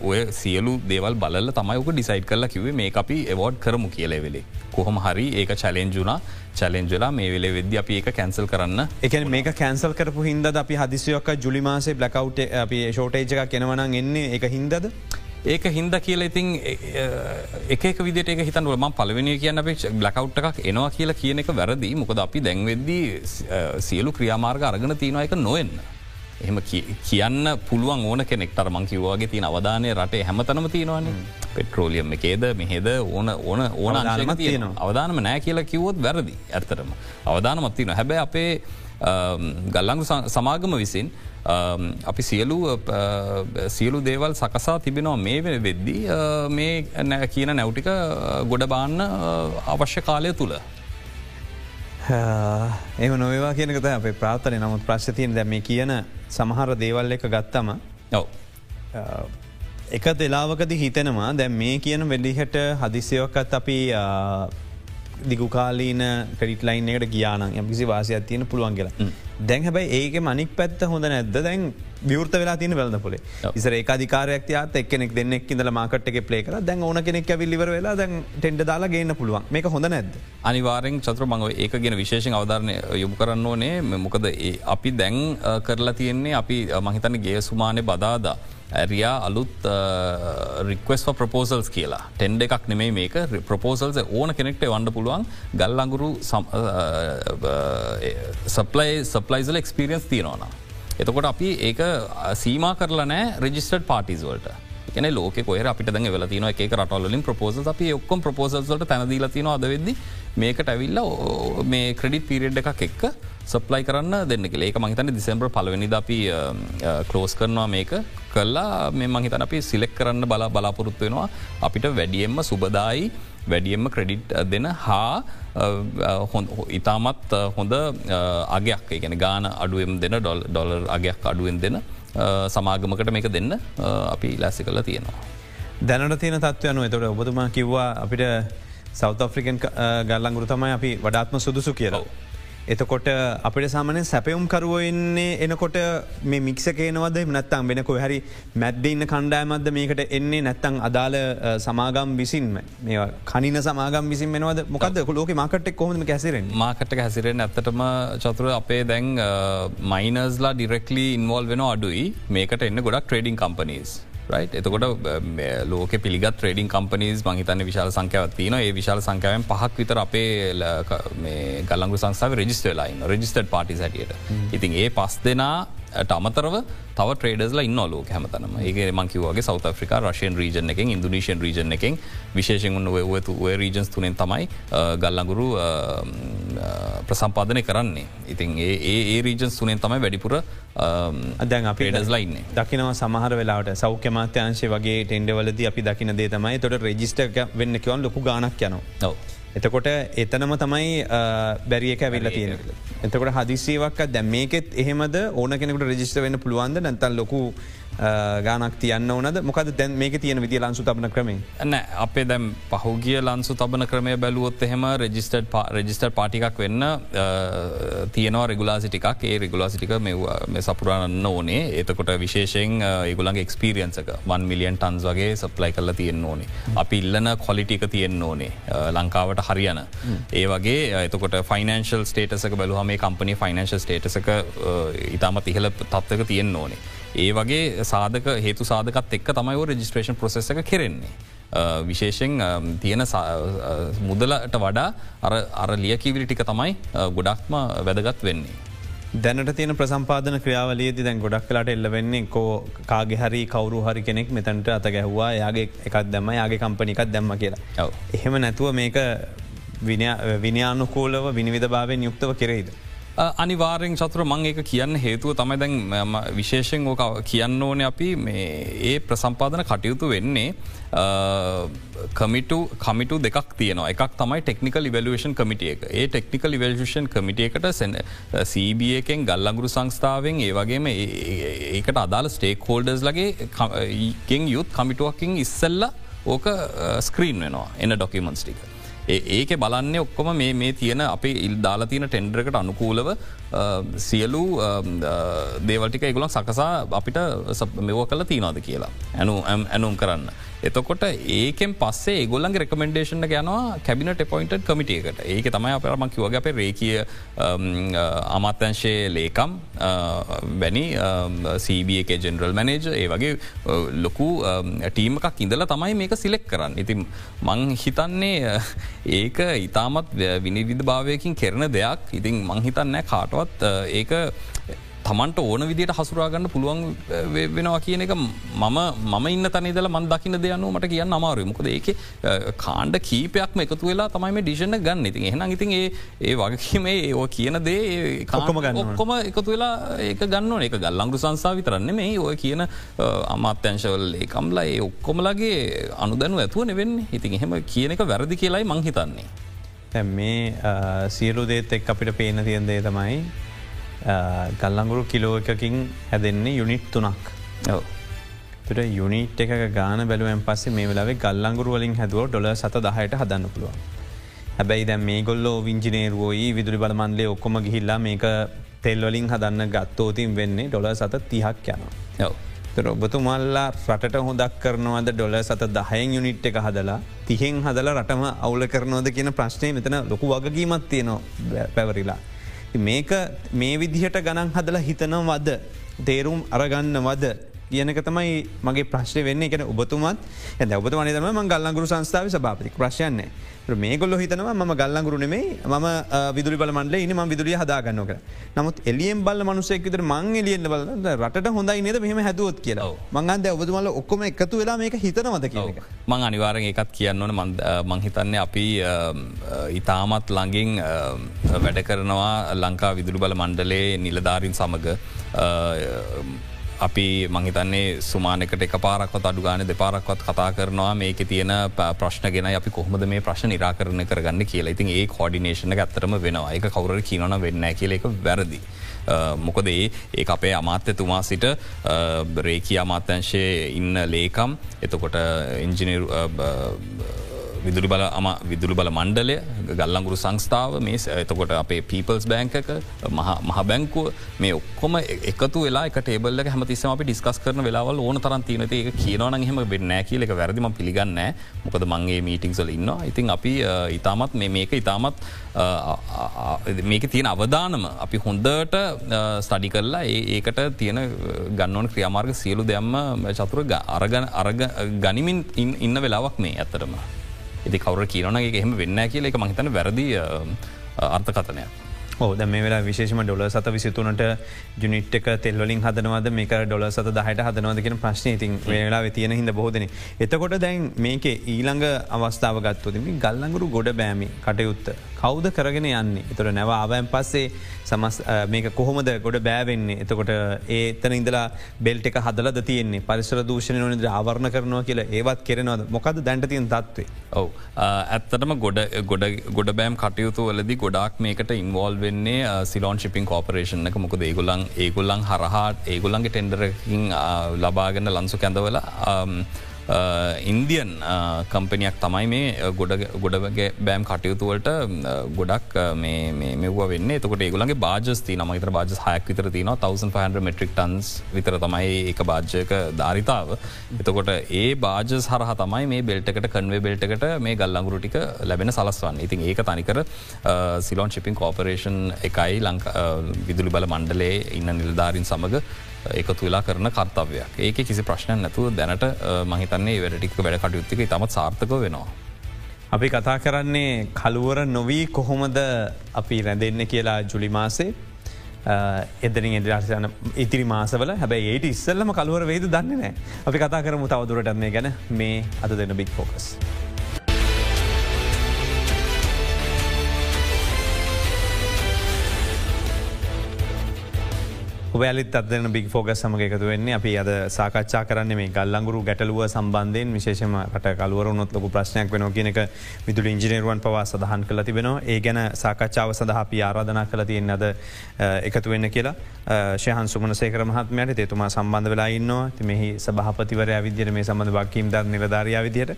ඔය සියලු දේවල් බලල තමයික ඩිසයිඩ් කරලා කිවේ මේ අපි එවෝඩ් කරමු කියලේ වෙලේ. කොහොම හරි ඒක චලෙන්ජුනා චලෙන්ජලා මේ වෙලේ වෙද්‍ය අපි ඒක කැන්සල් කරන්න එක මේක කැන්සල් කරපු හින්ද අපි හදිසියොක්ක ජුලිමාසේ බ්ලකව් අපි ෂෝටේජ් එක කෙනවන එන්නේ එක හින්දද. ඒක හින්ද කියල ඉතින් එක විදිට එක හිතන්ුව ම පලවෙනි කියන්න අපේ බ්ලකව් එකක් එනවා කියලා කියන එක වැරදි මොකද අපි දැන්වෙද්දී සියලු ක්‍රියාමාර්ග අරගෙන තියෙනවා එක නොවෙන්න. එහෙම කියන්න පුළුවන් ඕන කෙනෙක්ටර මං කිවවාගේ තින අවධානය රටේ හැමතනම තියෙනවාන. පෙට්‍රෝලියම් එකේද මෙහෙද ඕන ඕන ඕන අනාලම තියෙන අවධානම නෑ කියලා කිවොත් වැරදි ඇත්තරම අවධානමත් තියන හැබැ අපේ ගල්ලංගු සමාගම විසින් අපි සියලු සියලු දේවල් සකසා තිබෙනවා මේ වෙන වෙද්දී මේ කියන නැව්ටික ගොඩ බාන්න අවශ්‍ය කාලය තුළ. එම නොවවා කියනකත අපේ ප්‍රාථනය නමුත් ප්‍රශ්තියෙන් දැම කියන සමහර දේවල් එක ගත්තම ඔව. එක දෙලාවකද හිතෙනවා දැම් මේ කියන වෙඩිහට හදිසියෝකත් අපි දිගුකාලීන ක්‍රඩිට ලයින් එකට ගියාන යම්කිසි වාසයක් තියෙන පුළුවන් කියලා. දැන් හැබයි ඒක මනික් පැත්ත හොඳ නැද්ද? දැන් විවෘත වෙලා තින වෙලද පොලේ. ඉසර ඒ අධිකාරයක් එක්නෙක් දෙන්නෙක් ඉඳල මාකට එක පලේ කර. දැන් ඕන කෙනෙක් ඇවිල්ලිවර වෙලා දැන් ටෙන්ඩ දාලා ගන්න පුළුවන්. මේක හොඳ නැද අනිවාරෙන් චත්‍ර මඟව ඒක ගෙන විශේෂෙන් අවධාරණය යොමු කරන්න ඕනේ. මොකද අපි දැන් කරලා තියෙන්නේ අපි මහිතන ගේ සුමානය බදාදා. ඇරයා අලුත් රික්වස් ප්‍රපෝසල්ස් කියලා. ටෙන්ඩ එකක් නෙමේ මේක. ප්‍රපෝසල්ස ඕන කෙනෙක්ට වන්ඩ පුළුවන්. ගල් අඟුරු සප්ලයි සප්ලයිසල් එක්ස්පිරියන්ස් තියෙනවන. එතකොට අපි ඒක සීමා කරලා නෑ රජිස්ටඩ් පාටිස් වලට. එකන ලෝක කොය අපිට දැ වෙල තින එක රටවලින් ප්‍රපෝස අපි ඔක්කොම් ප්‍රපෝසල්ට තැනදීල තින අද වෙද මේකට ඇවිල්ල මේ ක්‍රඩිට පිරිඩ් එකක් එක්ක සප්ලයි කරන්න දෙන්න ඒක මහිතන දිසම්බර් පලවෙනි අපි කලෝස් කරනවා මේක. කල්ලා මේ මහිතන අපි සිලෙක් කරන්න බලා බලාපොරොත්තු වෙනවා. අපිට වැඩියෙන්ම සුබදායි වැඩියෙන්ම ක්‍රඩිට් දෙන හා ඉතාමත් හොඳ අගයක් ගැන ගාන අඩුවම් දෙන ඩොල් ඩොලර් අගයක් අඩුවෙන් දෙන සමාගමකට මේක දෙන්න අපි ලැසි කල තියෙනවා. දැනට තියෙන තත්වයනු එතොට ඔබතුමා කිව්වා අපිට සෞත ෆ්‍රිකන් ගල්ලංගුරු තමයි අපි වඩාත්ම සුදුසු කියලා. එතකොට අපට සාමන සැපයුම් කරුවන්නේ එනකොට මේ මික්සකේනවද නත්තම් වෙනකො හරි මැද්දඉන්න කණ්ඩෑමද මේකට එන්නේ? නැත්තං අදාළ සමාගම් විසින්ම? මේ කනින සමාගම් විසින් වෙනවද මොකද ලෝක මාකටෙක් කොහොම කැසිරෙන් මාකට හැසිරෙන් ඇත්තටම චතුර අපේ දැන් මයිනස්ලා ඩිරෙක්ලි ඉන්වල් වෙන අඩුයි. මේකට එන්න ගොඩක් ට්‍රේඩිං කම්පනීස්. එතකොට ලෝක පිළිගත් ට්‍රේඩින් කම්පනීස් මහිතන්න විශාල සංකයවත්තින ඒ විශාල සංකයන් පහක් විතර අපේ ගල්ලංගු සංසාව රජිස්ටලයින් රජිස්ටඩ් පාටි සැටියට ඉතින් ඒ පස් දෙනා අමතරව තව ට්‍රේඩස්ල ඉන්න ලෝක හැමතනම. ඒ මංකිවගේ සෞත ෆ්‍රිකා රශයන් රීජන එකෙන් ඉන්දුනීෂන් රීජන එකෙන්. විශේෂෙන් උන්න ඔය රීජන්ස් තුනෙන් තමයි ගල්ලඟුරු ප්‍රසම්පාදනය කරන්නේ. ඉතින් ඒ ඒ රීජන්ස් තුනෙන් තමයි වැඩිපුර අදැන් අප ඩස්ලයින්න දකිනවා සමහර වෙලාට සෞඛ්‍ය මාත්‍යංශය වගේ ටෙන්ඩවලද අපි දකින දේ තමයි. තොට රෙජිස්ට වෙන්න කිවන් ලොකු ගානක් යනවා. එතකොට එතනම තමයි බැරිියක ඇවිල්ල තියෙන. එතකොට හදිසිවක් දැ මේකෙත් එහෙමද? ඕන කෙනෙකට රජිස්ට වෙන්න පුළුවන්ද? නැතල් ලොකු ගානක් තියන්න ඕනද? මොකද දැන් මේක තියෙන විදි ලන්සු තබන ක්‍රමේ. න අපේ දැම් පහුගිය ලන්සු තබන ක්‍රමය බැලුවොත් එහෙම රජිස්ටඩ් රජිස්ටර් පාටිකක් වෙන්න තියනවා රෙගුලාසිටිකක් ඒ රෙගුලාසිටික මේ සපුරන්න ඕනේ. ඒතකොට විශේෂෙන් ඒගුලන්ගේ එක්ස්පිරියන්සක 1 මිලියන් ටන්ස් වගේ සප්ලයි කරලා තියෙන් ඕනේ. අපි ඉල්ලන කොලිටික තියෙන් ඕනේ ලංකාවට හරියන. ඒ වගේ එතකොට ෆයිනන්ශල් ස්ටේටසක බලුහම මේ කම්පනි ෆයිනන්ශල් ස්ටේටසක ඉතාමත් ඉහල තත්වක තියෙන් ඕනේ ඒ වගේ සාධක හේතු සාධකත් එක් තමයි රජිස්ට්‍රේෂන් ප්‍රසෙස එක කෙරෙන්නේ. විශේෂෙන් තියෙන මුදලට වඩා අර ලියකිවිලි ටික තමයි ගොඩක්ම වැදගත් වෙන්නේ. දැනට තියෙන ප්‍රසම්පාදන ක්‍රියාවලියේදී දැන් ගොඩක් කලාට එල්ලවෙන්නේ කෝ කාගෙ හරි කවරු හරි කෙනෙක් මෙතැන්ට අත ගැහ්වා යාගේ එකක් දැම යාගේ කම්පනිකක් දැම්ම කියලා. එහෙම නැතුව මේක විනිානුකූලව විනිවිධ භාවෙන් යුක්තව කෙරෙහිද. අනිවාරෙන් චතුර මං ඒක කියන්න හේතුව තමයි දැන් මම විශේෂෙන් ඕක කියන්න ඕන අපි මේ ඒ ප්‍රසම්පාදන කටයුතු වෙන්නේ කමිටු කමිටු දෙකක් තියන එකක් තමයි ටෙක්නිකල් ඉවලුවේෂන් කමිටිය එක. ඒ ටෙක්නිකල් ඉවල්ෂන් කමිටියකට සැන සීබියකෙන් ගල්ලංගුරු සංස්ථාවෙන් ඒ වගේම ඒකට අදාළ ස්ටේක් හෝල්ඩර්ස් ලගේ ගෙන් යුත් කමිටුවකින් ඉස්සල්ල ඕක ස්ක්‍රීන් වෙනවා. එන්න ඩොකිමන්ස් ටික. ඒක බලන්න ඔක්කොම මේ තියෙන අපේ ඉල් දාලා තියෙන ටෙන්ඩරකට අනුකූලව සියලු දේවල්ටික එගුලන් සකසා අපිට මෙව කල තියනවාද කියලා ඇනු ඇනුම් කරන්න. එතකොට ඒකෙන් පස්සේ ගොල්ලන්ගේ රෙකමෙන්ඩේෂන යනවා කැබිනට පොයින්ට කමිටියකට ඒක තමයි අපරම කිවග අපේ රේකිය අමාත්‍යංශයේ ලේකම් වැනි සීබක ජෙනරල් මැනේජ ඒ වගේ ලොකු ටීමකක් ඉඳල තමයි මේක සිලෙක් කරන්න. ඉතින් මං හිතන්නේ ඒක ඉතාමත් විනිවිධ භාවයකින් කෙරන දෙයක් ඉතින් මංහිතන්නෑ කාටවත් ඒක තමන්ට ඕන විදිට හසුරාගන්න පුළුවන් වෙනවා කියන එක මම මම ඉන්න තනිදල මන් දකින දෙයනු මට කියන්න අමාරු මොකද ඒක කාණ්ඩ කීපයක්ම එකතු වෙලා තමයි ඩිෂණ ගන්න. ඉතින් එහෙන ඉතින් ඒ ඒ වගකීමේ ඒෝ කියන දේ කකොම ගන්න ඔක්කොම එකතු වෙලා ඒක ගන්න එක ගල්ලංගු සංසා විතරන්න මේ ඔය කියන අමාත්‍යංශවල් ඒකම්ලා ඒ ඔක්කොමලගේ අනුදැනු ඇතුව නෙවෙන්න. ඉතින් එහෙම කියන එක වැරදි කියලායි මංහිතන්නේ. මේ සියලු දේත් එක් අපිට පේන තියන් දේ තමයි ගල්ලංගුරු කිලෝ එකකින් හැදෙන්නේ යුනිට් තුනක් තුට යුනිට් එක ගාන බැලුවෙන් පස්සේ මේ වෙලාවේ ගල්ලංගුරු වලින් හැදුව ඩොල සත දහයට හදන්න පුළුවන්. හැබැයි දැ මේ ගොල්ලෝ විංජිනේරුවෝයි විදුරි බලමන්ලේ ඔක්කොම ගිහිල්ලා මේක තෙල්වලින් හදන්න ගත්තෝතින් වෙන්නේ ඩොල සත තිහක් යනවා. ඔබතුමල්ලා රට හොදක් කරනවද ඩොල සත දහයෙන් යුනිට් එක හදලා තිහෙන් හදල රටම අවුල කරනවද කියන ප්‍රශ්නය මෙතන ලොකු වගකීමත් තියනවා පැවරිලා. මේක මේ විදිහට ගණන් හදලා හිතනවද? තේරුම් අරගන්න වද කියනක තමයි මගේ ප්‍රශ්ය වෙන්න. එකන ඔබතුමත් ඇ ඔබත වනතම ම ගල්ලගුරු සංස්ථාව සභාපති ප්‍රශ්යන්නේ මේ ගොල්ල හිතනවා ම ගල්ලගුරුනේ ම විදුරි බල මන්ඩල ඉන ම විදුරිය හදාගන්න කර නමුත් එලියෙන් බල මනුසෙක්විතර මං එලියෙන් බල රට හොඳයි නද මෙහම හැදුවත් කියලා. මංගන්ද ඔබතුමල ඔක්කොම එකතු වෙලා මේක හිතනවද කියක මං අනිවාරෙන් එකත් කියන්නවන මංහිතන්නේ අපි ඉතාමත් ළඟින් වැඩ කරනවා ලංකා විදුරු බල මණ්ඩලේ නිලධාරින් සමඟ අපි මහිතන්නේ සුමානකට එක පාරක්වත් අඩුගාන දෙපාරක්වත් කතා කරනවා. මේක තියෙන ප්‍රශ්න ගෙන අපි කොහොමද මේ ප්‍රශ්න නිරාකරණ කරගන්න කියලා. ඉතින් ඒ කෝඩිනේෂන ඇත්තරම වෙනවා. එක කවුර කියනන වෙන්න කියල එක වැරදි. මොකද ඒ ඒ අපේ අමාත්‍යතුමා සිට රේකී අමාත්‍යංශයේ ඉන්න ලේකම් එතකොට ඉංජිනරු විදුරි බල අම විදුරු බල මණ්ඩලය ගල්ලංගුරු සංස්ථාව මේ එතකොට අපේ පීපල්ස් බෑංකක මහ බැංකුව මේ ඔක්කොම එකතු වෙලා ටේබල්ල හැමතිස්සම අපි ඩිස්කස් කරන වෙලාවල් ඕන තරන් තියනත ඒක කියනවන හෙම වෙන්නෑ කියල එක වැරදිම පිළිගන්න මොකද මංගේ මීටිංසල ඉන්න ඉතින් අපි ඉතාමත් මේක ඉතාමත් මේක තියෙන අවධානම අපි හොන්දට ස්ටඩි කරලා ඒකට තියෙන ගන්නවන ක්‍රියමාර්ග සියලු දෙයම්ම චතුර අරග අරග ගනිමින් ඉන්න වෙලාවක් මේ ඇත්තරම. ඉති කවර කියනගේ එහෙම වෙන්න කියල එක මහිතන වැරදි අර්ථකතනයක්. ද මේ වෙලා විශේෂම ඩොල සත විසිතුනට ජුනිට් එක තෙල්වලින් හදනවද? මේක ඩොල සත දහට හදනවදගෙන ප්‍රශ්නය ඉතින් වෙලා තියෙන හිද බෝධන. එතකොට දැන් මේක ඊළඟ අවස්ථාව ගත්තුදම ගල්ලඟුරු ගොඩ බෑමි කටයුත්ත. කෞද කරගෙන යන්නේ? එතොට නැව ආවයන් පස්සේ සමස් මේක කොහොමද ගොඩ බෑවෙන්නේ? එතකොට ඒ එතන ඉඳලා බෙල්ට එක හදලද තියෙන්නේ? පරිසර දූෂණ නොනද ආවරණ කරනවා කියලා ඒවත් කෙරෙනවද? මොකද දැන්ට තියන් තත්වේ. ඔව. ඇත්තටම ගොඩ ගොඩ බෑම් කටයුතු වලදි ගොඩක් මේකට ඉන්වෝල් වෙන්නේ සිලෝන් ශිපින් කෝපරේෂන් එක. මොකද ඒගොලන් ඒගොල්ලන් හරහාට ඒගොල්ලන්ගේ ටෙන්ඩරකින් ලබාගන්න ලන්සු කැඳවල ඉන්දියන් කම්පනයක් තමයි මේ ගොඩගේ බෑම් කටයුතුවලට ගොඩක් මෙව වෙන්න. එතකොට ඒගුලන්ගේ බාජස්ති නමතර බාජ හයක් විතර තින 1500 මෙට්‍රික් ටන්ස් විතර තමයි ඒක බාජ්‍යක ධාරිතාව. එතකොට ඒ බාජ සරහ තමයි මේ බෙල්ටකට කන්වේ බෙල්ටකට මේ ගල්ලංගුරුටික ලැබෙන සලස්වන්න. ඉතින් ඒක තනිකර සිලෝන් ශිපින් කෝපරේෂන් එකයි ලංක විදුලි බල මණ්ඩලේ ඉන්න නිල්ධාරින් සමඟ එකතු වෙලා කරන කර්තවයක් ඒක කිසි ප්‍රශ්න නැතුව දැනට මහිතන්නේ වැඩටික් වැඩ කටයුත්තික තමත් සාර්ථක වෙනවා. අපි කතා කරන්නේ කළුවර නොවී කොහොමද අපි රැඳෙන්න කියලා ජුලිමාසේ එදරින් එදරාසන ඉතිරි මාසවල. හැබැයි ඒට ඉස්සල්ලම කළුවර වේද දන්නේ නෑ අපි කතා කරමු තවදුරටත්න්නේ ගැන. මේ අද දෙන්න බික් ෆෝකස්. ඔයාලිත් අදන බික් ෆෝග සමග එකතු වෙන්නේ. අපි අද සාකච්ඡා කරන්න මේ ගල්ලංගුරු ගැටලුව සම්බන්ධයෙන්. විශේෂම රට කලුවරුනොත් ලොක ප්‍රශ්නයක් වෙන කියනක විදුල ඉංජිනරුවන් පවා සඳහන් කළ තිබෙනවා. ඒ ගැන සාකච්ඡාව සඳහා අපි ආරාධනා කළ තියෙන් අද එකතු වෙන්න කියලා. ශයහන් සුමන සේකර මහත්මයට තේතුමා සම්බන්ධ වෙලා ඉන්නවා. ති මෙහි සභහපතිවරය විදිර මේ සබඳ වක්කීම් ද නිලධාරයා විදියට.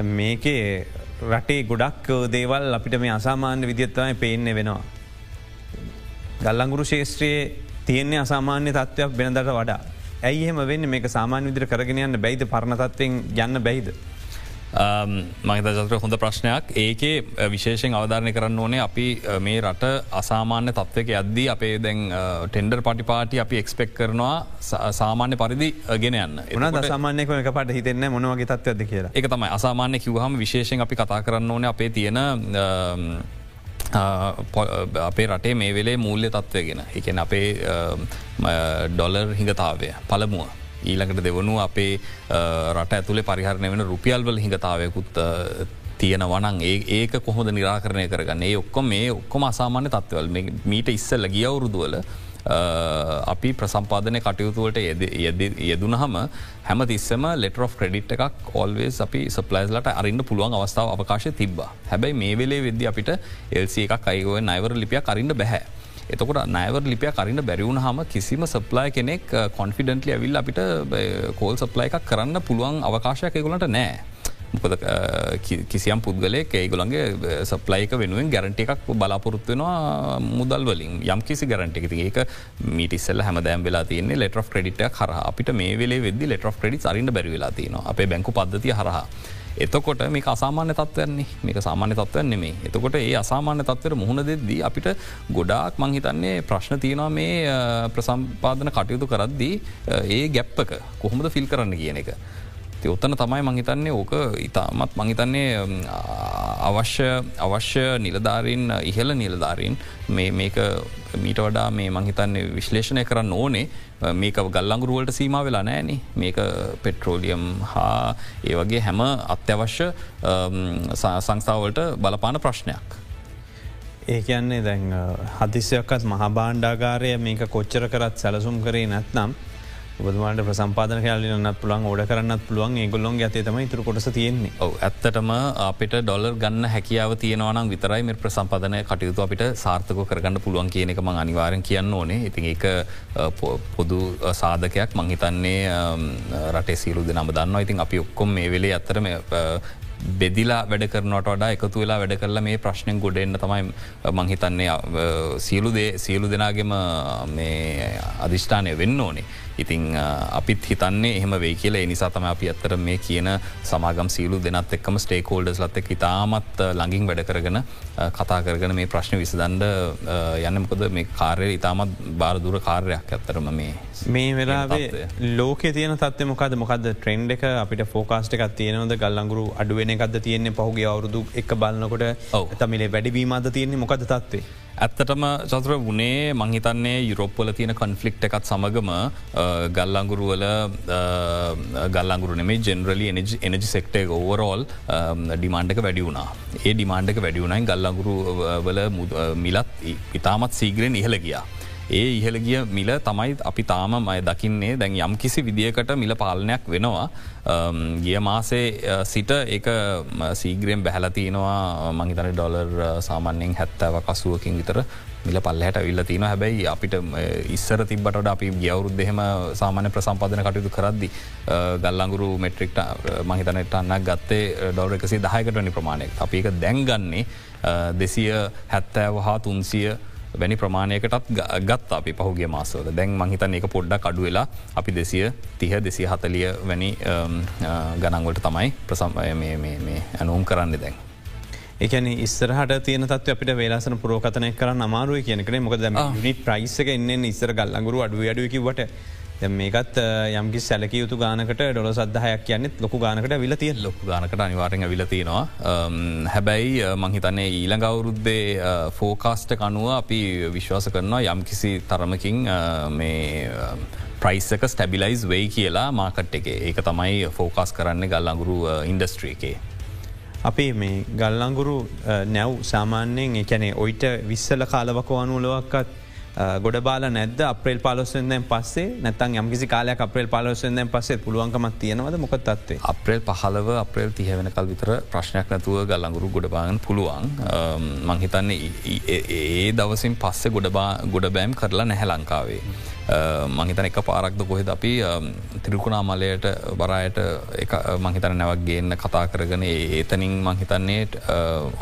මේකේ රටේ ගොඩක් දේවල් අපිට මේ අසාමාන්‍ය විදිත්තමයි පේන්නේ වෙනවා. ගල්ලංගුරු ශේෂත්‍රයේ තියෙන්නේ අසාමාන්‍ය තත්ත්වයක් වෙනදට වඩා. ඇයි එහෙම වෙන්න? මේක සාමාන්‍ය විදිර කරගෙන යන්න බැයිද? පරණතත්වයෙන් යන්න බැයිද. මහිත ජතර හොඳ ප්‍රශ්නයක්. ඒකේ විශේෂෙන් අවධාරණය කරන්න ඕනේ අපි මේ රට අසාමාන්‍ය තත්වක අද්දී අපේ දැන් ටෙන්ඩර් පටිපාටි අපි එක්ස්පෙක් කරනවා සාමාන්‍ය පරිදි ගෙන යන්න. එන සාමානයක එක පට හිතෙන්න? මොනවගේ තත්වද කියලා? එක තමයි. අසාමාන්‍ය කිවහම විශේෂෙන් අපි කතා කරන්න ඕනේ අපේ තියෙන අපේ රටේ මේ වෙලේ මූල්‍ය තත්වය ගෙන එකන අපේ ඩොලර් හිඟතාවය පළමුුව. ඊළඟට දෙවනු අපේ රට ඇතුළේ පරිහරණය වෙන රුපියල්වල හිඟතාවයකුත් තියෙන වනන් ඒ ඒක කොහොද නිරාකරණය කරගන්න ඒ ඔක්කොම මේ ඔක්කොම අසාමාන්‍ය තත්වවල් මීට ඉස්සල්ල ගියවුරුදුවල අපි ප්‍රසම්පාදනය කටයුතුවලට යෙදුනහම හැම තිස්සම ලෙට of ක්‍රඩිට් එකක් ඔල්වේස් අපි සපලයිස්ලට අරන්න පුළුවන් අවස්ථාව අවකාශය තිබ හැබැයි මේ වෙලේ වෙද්දි අපිට එල්සි එකක් අයිගුව නයිවර ලිපිය කරින්න බැහැ. එතකොට නෑවර ලිපිය කරින්න බැරිවුණ හම කිසිම සප්ලයි කෙනෙක් කොන්ෆිඩන්ටලි ඇවිල් අපිට කෝල් සප්ලයි එකක් කරන්න පුළුවන් අවකාශයක් එගොලට නෑ. මොකද කිසියම් පුද්ගලය ඒගොලන්ගේ සප්ලයික වෙනුවෙන් ගැරන්ට එකක් බලාපොරොත්වෙනවා මුදල් වලින්. යම් කිසි ගැරන්ට එක ඒක මිටිස්සල් හැම දැම් වෙලා තියන්නේ ලෙට ක්‍රඩිට හර අපිට මේ වෙලේ වෙදදි ලෙට ක්‍රඩි අරින්ට බැරිවෙලා තියන අපේ බැංකු පද්ධතිය හරහා. එතකොට මේ අසාමාන්‍ය තත්වන්නේ මේක සාමාන්‍ය තත්වන්නේ මේ එතකොට ඒ අසාමාන්‍ය තත්වර මුහුණ දෙද්දී අපිට ගොඩාක් මංහිතන්නේ ප්‍රශ්න තියෙනවා මේ ප්‍රසම්පාදන කටයුතු කරද්දී ඒ ගැප්පක කොහොමද ෆිල් කරන්න කියන එක. ඔත්තන තමයි මංහිතන්නේ ඕක ඉතාමත් මංහිතන්නේ අවශ්‍ය අවශ්‍ය නිලධාරීන් ඉහල නිලධාරීන් මේක මීට වඩා මේ මංහිතන්නේ විශ්ලේෂණය කරන්න ඕනේ මේක ගල්ලංගුරුවලට සීම වෙලා නෑනේ මේක පෙට්‍රෝලියම් හා ඒ වගේ හැම අත්‍යවශ්‍ය සංස්ථාවලට බලපාන ප්‍රශ්නයක්. ඒ කියන්නේ දැන් හදිසියක්කත් මහබාණ්ඩාගාරය මේක කොච්චර කරත් සැලසුම් කරේ නැත්නම් ඔබතුමාට ප්‍රසම්පාදන කයාලන්නත් පුළන් ඕඩ කරන්නත් පුළුවන්. ඒගොල්ලොන් ඇතේ තම තුර කොටස තියෙන්නේ. ඔව ඇත්තටම අපිට ඩොලර් ගන්න හැකියාව තියෙනවනම් විතරයි මෙ ප්‍රසම්පදන කටයුතු අපිට සාර්ථක කරගන්න පුළුවන් කියන එක මං අනිවාරෙන් කියන්න ඕනේ. ඉතින් ඒක පොදු සාධකයක්. මංහිතන්නේ රටේ සියලු දෙනම දන්න ඉතින් අපි ඔක්කොම් මේ වෙලේ ඇත්තරම බෙදිලා වැඩ කරනට වඩා එකතු වෙලා වැඩ කරලා මේ ප්‍රශ්නයෙන් ගොඩෙන්න්න තමයි මංහිතන්නේ සියලු දේ සියලු දෙනාගෙම අධිෂ්ඨානය වෙන්න ඕනේ. ඉතිං අපිත් හිතන්නේ එහම වේ කියල. නිසා තම අපි අත්තර මේ කියන සමාගම් සීලු දෙනත් එක්කම ස්ටේකෝල්ඩස් ලත් එක් ඉතාමත් ළඟින් වැඩ කරගෙන කතා කරගෙන මේ ප්‍රශ්න විසදන්ඩ යන්නමකොද මේ කාර්ය ඉතාමත් බාරදුර කාර්යයක් ඇත්තරම මේ. මේ වෙලාවේ ලෝක තියන තත්ව මොකද මොකද ට්‍රෙන්ඩ් එක? අපිට ෆෝකාස්ට එකක් තියනවද? ගල්ලංගුරු අඩුවෙන එකක්ද තියන්නේ? පහුගේ අවුරුදු එක බලන්නකොට තමිලේ වැඩිවීමද තියන්නේ? මොකද තත්වේ. ඇත්තටම චතුර වනේ මංහිතන්නේ යුරෝප්පල තියෙන කොන්ෆලික්් එකත් සමගම ගල්ලංගුරුවල ගල්ලංගුරු නෙමේ generally energy energy sector overall ඩිමාන්්ඩක වැඩි වුණා ඒ ඩිමාන්්ඩක වැඩි වුණයි ගල්ලංගුරු වල මිලත් ඉතාමත් සීග්‍රෙන් ඉහළ ගියා. ඒ ඉහළ ගිය මිල තමයි අපි තාම මය දකින්නේ. දැන් යම් කිසි විදිකට මිල පාලනයක් වෙනවා. ගිය මාසේ සිට එක සීග්‍රයෙන් බැහලතිනවා මහිතන ඩොලර් සාමාන්‍යෙන් හැත්තව කසුවකින් විතර මිල පල්ලහට විල්ල තින හැබැයි අපිට ඉස්සර තිබට අපි ගියවරුත් දෙහෙම සාමාන්‍ය ප්‍රසම්පාදන කටයුතු කරද්දි ගල්ලංගුරු මෙට්‍රික්ට මහිතනට අන්නක් ගත්තේ ඩොර එකසි දහයකටනි ප්‍රමාණයක්. අපික දැන්ගන්නේ දෙසිය හැත්තෑව හා තුන්සිය වැනි ප්‍රමාණයකටත් ගත් අපි පහුගේ මාසවල. දැන් මහිතන් එක පොඩ්ඩක් අඩු වෙලා අපි දෙසිය තිහ දෙසිය හතලිය වැනි ගණන්වලට තමයි ප්‍රසම්ය ඇනුම් කරන්න දැන්. එකන ඉස්සරහට තියන තත් අපිට වේලාසන පුරෝකතනය කරන්න අමාරුව කියනකන මොකද නිට ප්‍රයිස්සක එන්න ඉස්සර ගල්ලඟුරු අඩුව අඩුවකිවට මේකත් යම්කි සැලක යුතු ගානකට ඩොල සදහයක් කියන්නෙත් ලොකු ගානකට විල තිය ලොකු ගානකට අනිවාරෙන් විලතිනවා හැබැයි මංහිතන්නේ ඊළඟ අවුරුද්දේ ෆෝකාස්ට කනුව අපි විශ්වාස කරනවා යම්කිසි තරමකින් මේ ප්‍රයිස්සක ස්ටැබිලයිස් වෙයි කියලා මාකට් එක. ඒක තමයි ෆෝකස් කරන්න ගල් අඟුරු ඉන්ඩස්ට්‍රී එකේ. අපේ මේ ගල්ලංගුරු නැව් සාමාන්‍යයෙන් එකැනේ ඔයිට විස්සල කාලවක අනුලොවක්කත් ගොඩ බාල නැද අප්‍රේල් පාලොස්සෙන්දෙන් පස්සේ? නැතන් යම්කිසි කාලයක් අප්‍රේල් පාලොස්සෙන්දෙන් පස්සේ පුළුවන්කමත් තියෙනවද? මොකත්තත්වේ අප්‍රේල් පහලව අප්‍රේල් තිය වෙනකල් විතර ප්‍රශ්නයක් නැතුව ගල්ලඟුරු ගොඩබාගන පුළුවන්. මංහිතන්නේ ඒ දවසින් පස්සේ ගොඩබා ගොඩ බෑම් කරලා නැහැ ලංකාවේ. මහිතන එක පාරක්ද කොහෙද අපි තිරුකුණා මලයට බරයට මහිතන නැවක් ගේන්න කතා කරගෙන ඒතනින් මහිතන්නේ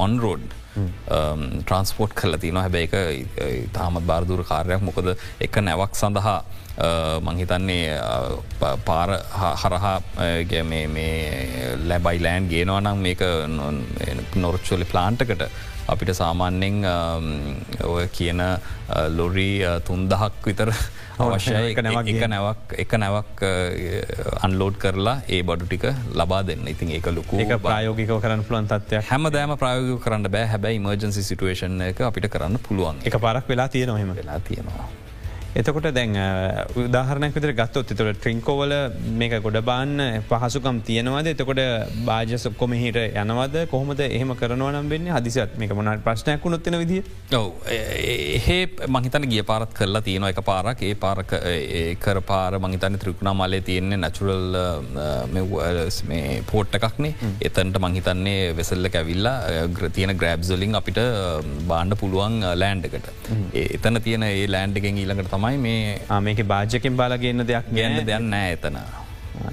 ඔන්රෝඩ් ට්‍රන්ස්පෝට් කල තින හැබැයි එක තාමත් බාරදුර කාරයක් මොකද එක නැවක් සඳහා මංහිතන්නේ පාර හරහා ලැබයි ලෑන් ගේනවනම් මේක නොරච්චොලි ප්ලාන්ටකට අපිට සාමාන්‍යෙන් ඔය කියන ලොරී තුන්දහක් විතර අවශ්‍යය. එක නැවක් එක නැවක් එක නැවක් අන්ලෝඩ් කරලා ඒ බඩු ටික ලබා දෙන්න. ඉතින් ඒක ලොකු එක ප්‍රයෝගික කරන්න පුළන් තත්වය හැම දෑම ප්‍රයෝග කරන්න බෑ. හැබැයි මර්ජන්සි සිටුවේෂන් එක අපිට කරන්න පුළුවන්. එක පරක් වෙලා තියෙනවහෙම වෙලා තියෙනවා. එතකොට දැන් උදාහරනයක් විතර ගත්තොත් එතට ට්‍රිංකෝවල මේක ගොඩ බාන්න පහසුකම් තියෙනවද? එතකොට බාජසක්කොම හිට යනවද? කොහොමද එහෙම කරනවනම් වෙන්නේ? හදිසත් මේක මොනට ප්‍රශ්නයක් වුණොත්තින විදි ඔව. ඒ මහිතන ගිය පාරත් කරලා තියෙන එක පාරක්. ඒ පාරක කර පාර මහිතන ත්‍රිකුණා මලේ තියෙන්නේ නැචුරල් පෝට්ට එකක්නේ එතන්ට මංහිතන්නේ වෙසල්ල ඇවිල්ලා තියෙන ග්‍රබ්සලින් අපිට බාණ්ඩ පුළුවන් ලෑන්්ඩකට එතන තියෙන ඒ ලෑන්ඩගෙන් ඊළඟට තමයි මේ මේක භාජ්‍යකින් බාලගන්න දෙයක් ගන්න දෙයන්න එතන.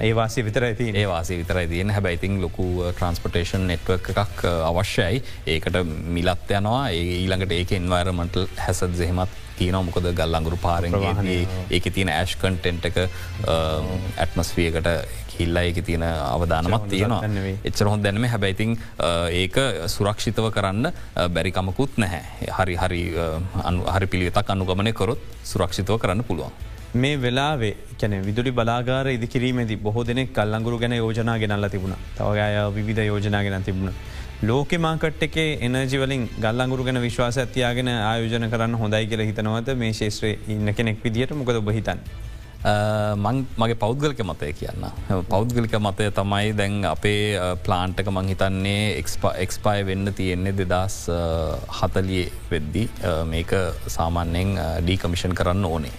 ඒවාසි විතර ඇති ඒවාසි විතර තියන හැබැයිතින් ලොකු ට්‍රන්ස්පොටේෂන් නෙට්වක් එකක් අවශ්‍යයි. ඒකට මිලත් යනවා. ඒ ඊළඟට ඒක ඉන්වරමටල් හැසත් දෙහෙමත් තියන මොකද ගල් අඟුරු පාරෙන් ඒක තියෙන ඇෂ්කන්ටෙන්ට් එක ඇත්මස්වියකට හිල්ලා ඒක තියෙන අවධානමත් තියෙනවා එච්චර හොඳ දැනම හැබැයිතින් ඒක සුරක්ෂිතව කරන්න බැරිකමකුත් නැහැ හරි හරි හරි පිළිවෙතක් අනුගමනය කොරොත් සුරක්ෂිතව කරන්න පුළුවන්. මේ වෙලාවේ කැන විදුලි බලාගාර ඉදිකිරීමේද බොහෝ දෙනෙක් කල්ලංගුරු ගැන යෝජනා ගෙනල්ල තිබුණ තවගය විධ යෝජනා ගෙන තිබුණ. ලෝක මාකට් එකේ එනජිවලින් ගල්ලංගුරු ගැන විශ්වාස ඇතියාගෙන ආයෝජන කරන්න හොඳයි කියල හිතනවද මේ ශේත්‍රය ඉන්න කෙනෙක් විදිට මොකද බහිතන්. මගේ පෞද්ගලික මතය කියන්න. පෞද්ගලික මතය තමයි දැන් අපේ ප්ලාන්ටක මංහිතන්නේ එක්ස්පාය වෙන්න තියෙන්නේ දෙදස් හතලිය වෙද්දි මේක සාමාන්‍යෙන් ඩීකමිෂන් කරන්න ඕනේ.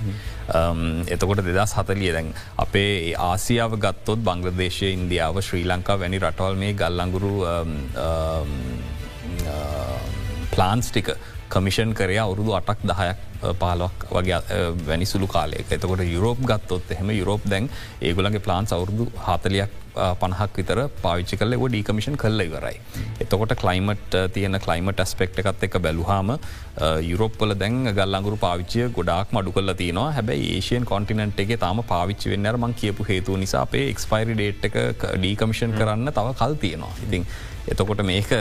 එතකොට දෙදස් හතලිය දැන් අපේ ආසියාව ගත්තොත් බංග්‍රදේශය ඉන්දියාව ශ්‍රී ලංකා වැනි රටවල් මේ ගල්ලංගුරු ප්ලාන්ස්ටික කමිෂන් කරය අවුරුදු අටක් දහයක් පාලක් වගේ වැනි සුළු කාලයක එතකොට යුරෝප් ගත්තොත් එහෙම යුරෝප් දැන් ඒගොලගේ ප්ලාන්ස් අවුරුදු හතලයක් පණහක් විතර පාවිච්චි කල ව ඩීකමිෂන් කල්ල ඉවරයි. එතකොට කලයිමට් තියෙන කලයිමට ස්පෙක්් එකත් එක බැලුහාම යුරෝප්පල දැන් ගල්ලංගුරු පාවිච්චය ගොඩක් මඩු කල තියනවා හැබැයි ඒෂයන් කොටිනට් එක තාම පාවිච්චි වෙන්නර මං කියපු හේතු නිසා අපේ එක්ස්පයිරි ඩේට් එක ඩීකමිෂන් කරන්න තව කල් තියෙනවා. ඉතින් එතකොට මේක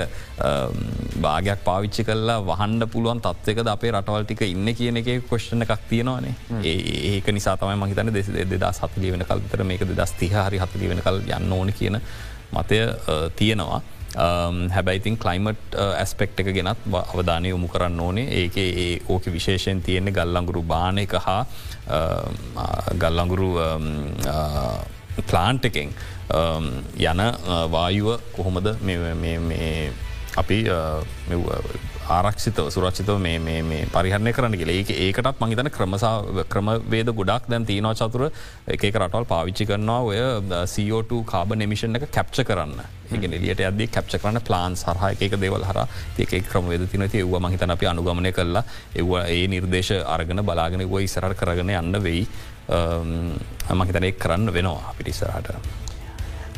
භාගයක් පාවිච්චි කල්ලා වහන්ඩ පුළුවන් තත්වක අපේ රටවල් ටික ඉන්න කියන එක කොෂ්න එකක් තියෙනවානේ ඒක නිසා තමයි මහිතන දෙස දෙදා සතුලි වෙන කල්තර මේක දස් තිහරි හතුලි වෙන කල් යන්න ඕන කියන මතය තියෙනවා. හැබැයිතින් කලයිමට් ඇස්පෙක්් එක ගෙනත් අවධානය යොමු කරන්න ඕනේ. ඒක ඒ ඕක විශේෂයෙන් තියෙන්නේ ගල්ලංගුරු බාන එක හා uh, uh, ගල්ලංගුරු ප්ලාන්ට් um, uh, එකෙන් um, යන වායුව කොහොමද අපි ආරක්ෂිතව සුරක්ෂිතව මේ පරිහරණය කරන්න කියල. ඒ ඒකටත් මහිතන ක්‍රමසා ක්‍රමවේද ගොඩක් දැන් තියනවා චතුර. එක රටවල් පාවිච්චි කරනවා ඔය CO2 කාබ නිමිෂන් එක කැප්ච කරන්න. ඒ එලියට අද කැප්ච කරන ප්ලාන් සරහ එක දෙවල් හර ඒක ක්‍රමවේද තින ඒව මහිතන අපි අනුගමනය කරලා ඒව ඒ නිර්දේශ අරගෙන බලාගෙන ව ඉසරට කරගෙන යන්න වෙයි. මහිතන එක් කරන්න වෙනවා අපිටිස්සරහට.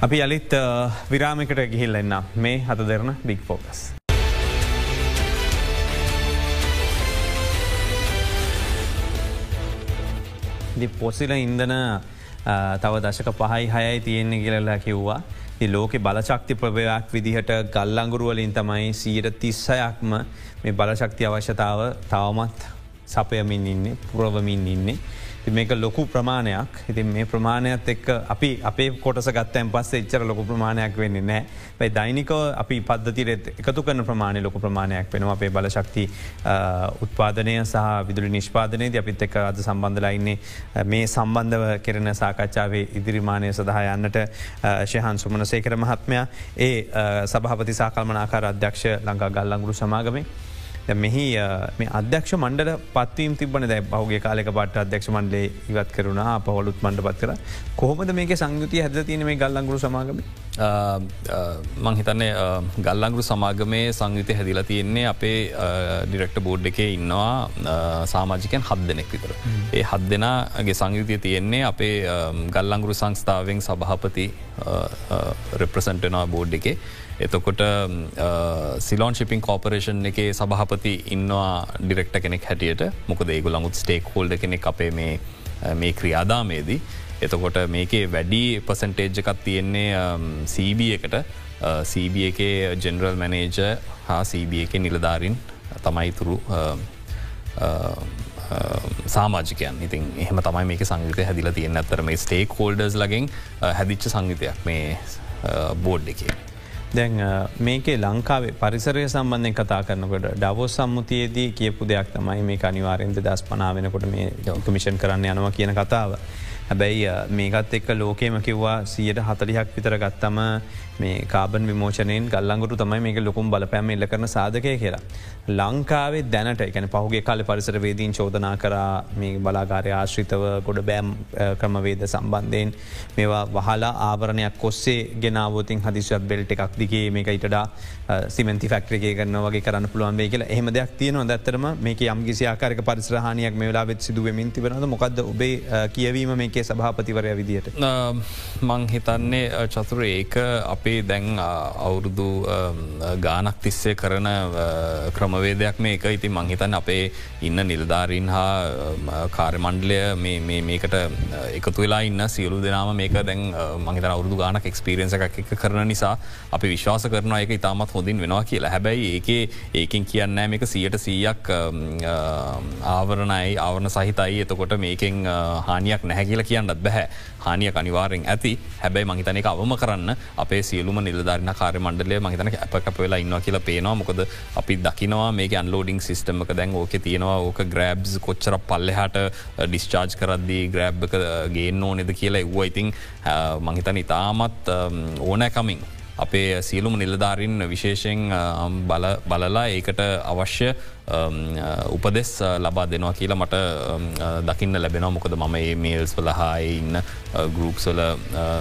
අපි අලිත් විරාමිකට ගිහිල් එන්න මේ හත දෙරන බික් ෆෝකස්. පොසිල ඉන්දන තව දශක පහයි හයයි තියෙන්නේ කියලලා කිව්වා. ලෝක බලශක්ති ප්‍රවයක් විදිහට ගල්ලංගුරුවලින් තමයි සීට තිස්සයක්ම මේ බලශක්ති අවශ්‍යතාව තවමත් සපයමින් ඉන්නේ පුරවමින් ඉන්නේ. ති මේක ලොකු ප්‍රමාණයක්. ඉතින් මේ ප්‍රමාණයත් එක් අපි අපේ කොටස ගත්තයන් පස්සේ එච්චර ලොකු ප්‍රමාණයක් වෙන්නේ නෑ පැයි දෛනිකව අපි පද්ධතිරෙත් එකතු කන ප්‍රමාණය ලොකු ප්‍රමාණයක් වෙනවා. අපේ බල ශක්ති උත්පාදනය සහ විදුලි නිෂ්පාදනයද අපිත් එක් අද සම්බන්ධලයින්නේ මේ සම්බන්ධව කෙරෙන සාකච්ඡාවේ ඉදිරිමානය සඳහා යන්නට ශයහන් සුමන සේකර මහත්මයා. ඒ සභහපති සාකල්මනාකාර අධ්‍යක්ෂ ලංඟා ගල්ලංගුරු සමාගමේ මෙහි මේ අධ්‍යක්ෂ මණ්ඩ පත්වීම් තිබන දැ බහුගේ කාලක පට අධ්‍යක්ෂ මණ්ඩේ ඉවත් කරුණා පහොලුත් මණ්ඩ පත් කර කොහොමද මේක සංයුතිය හැද තියන මේ ගල්ලංගුරු සමාගම? මංහිතන්නේ ගල්ලංගුරු සමාගමේ සංයුති හැදිලා තියෙන්නේ අපේ ඩිරෙක්ට බෝඩ් එකේ ඉන්නවා සාමාජිකයන් හත් දෙනෙක් විතර. ඒ හත් දෙනාගේ සංයුතිය තියෙන්නේ අපේ ගල්ලංගුරු සංස්ථාවෙන් සභහපති රෙප්‍රසන්ටනා බෝඩ් එකේ එතකොට සිලෝන් ශිපින් කෝපරේෂන් එක සභහපති ඉන්නවා ඩිරෙක්ට කෙනෙක් හැටියට මොකද ඒගුලඟුත් ස්ටේක් හෝල්ඩ කෙනෙක් අපේ මේ ක්‍රියාදාමේදී. එතකොට මේකේ වැඩි පසන්ටේජ් එකත් තියෙන්නේ CB එකට CB එක ජෙනරල් මැනේජ හා CB එක නිලධාරින් තමයිතුරු සාමාජිකයන් ඉතින් එහම තමයි මේක සංගත හැදිල තියෙන ඇතර මේ ස්ටේක් හෝල්ඩර්ස් ලගෙන් හැදිච්ච සංගීතයක් මේ බෝඩ් එකේ. දැන් මේකේ ලංකාවේ පරිසරය සම්බන්ධය කතා කරනකොට ඩවෝස් සම්මුතියේදී කියපු දෙයක් තමයි මේ අනිවාරෙන්ද දස් පනාවෙනකොට මේ කමිෂන් කරන්න යනවා කියන කතාව. හැබැයි මේකත් එක්ක ලෝකේම කිව්වා සියට හතලිහක් විතර ගත්තම මේ කාබන් විමෝචනයෙන් ගල්ලංගුට තමයි මේක ලොකුම් බලපෑම එල්ල කරන සාධකය කියලා. ලංකාවේ දැනට එකන පහුගේ කාල පරිසර වේදීන් චෝදනා කරා මේ බලාගාරය ආශ්‍රිතව ගොඩ බෑම් ක්‍රමවේද සම්බන්ධයෙන් මේවා වහලා ආවරණයක් කොස්සේ ගෙනාවතින් හදිසිවත් බෙල්ට එකක් දිගේ මේක ඉටඩා සිමෙන්ති ෆක්ට්‍රගේ කරන්න වගේ කරන්න පුළුවන් වේ කියලා එහම දෙයක් තියනවා දැත්තරම මේක යම්ගිසි ආකාරක පරිසරහණයක් මේ වෙලාවෙත් සිදුවමින් තිබෙනද මොකක්ද ඔබේ කියවීම මේකේ සභාපතිවරය විදියට. මං හිතන්නේ චතුර ඒක අපේ දැන් අවුරුදු ගානක් තිස්සේ කරන ක්‍රමවේදයක් මේක. ඉති මංහිතන් අපේ ඉන්න නිලධාරීන් හා කාර්මණ්ඩලය මේකට එකතු වෙලා ඉන්න සියලු දෙනාම මේක දැන් මහිත අවුරදු ගානක් එක්ස්පිරියන්ස එකක් එක කරන නිසා අපි විශ්වාස කරන එක ඉතාමත් හොඳින් වෙනවා කියලා. හැබැයි ඒකේ ඒකින් කියන්න මේක සියට සීයක් ආවරණයි ආවරණ සහිතයි. එතකොට මේකෙන් හානියක් නැහැ කියලා කියන්නත් බැහැ හානිය අනිවාරෙන් ඇති. හැබැයි මහිතන එක අවම කරන්න. අපේ සියලුම නිලධරන කාර මණ්ඩලය මහිතන අප කප වෙලා ඉන්නවා කියලා පේනවා. මොකද අපි දකිනවා මේ අන්ලෝඩිං සිිස්ටමක දැන් ඕක තියෙනවා. ඕක ග්‍රබ්ස් කොච්චර පල්ලෙහට ඩිස්චාර්ජ් uh, කරද්දී ග්‍රබ් එක uh, ගේන්න ඕනෙද කියලා එව්ව. ඉතින් uh, මහිතන ඉතාමත් um, ඕනෑකමින් අපේ සියලුම නිලධාරින් විශේෂයෙන් බලලා ඒකට අවශ්‍ය උපදෙස් ලබා දෙනවා කියලා මට දකින්න ලැබෙන මොකද මම ඒ මේල්ස් වලහා ඉන්න ගරුප්සල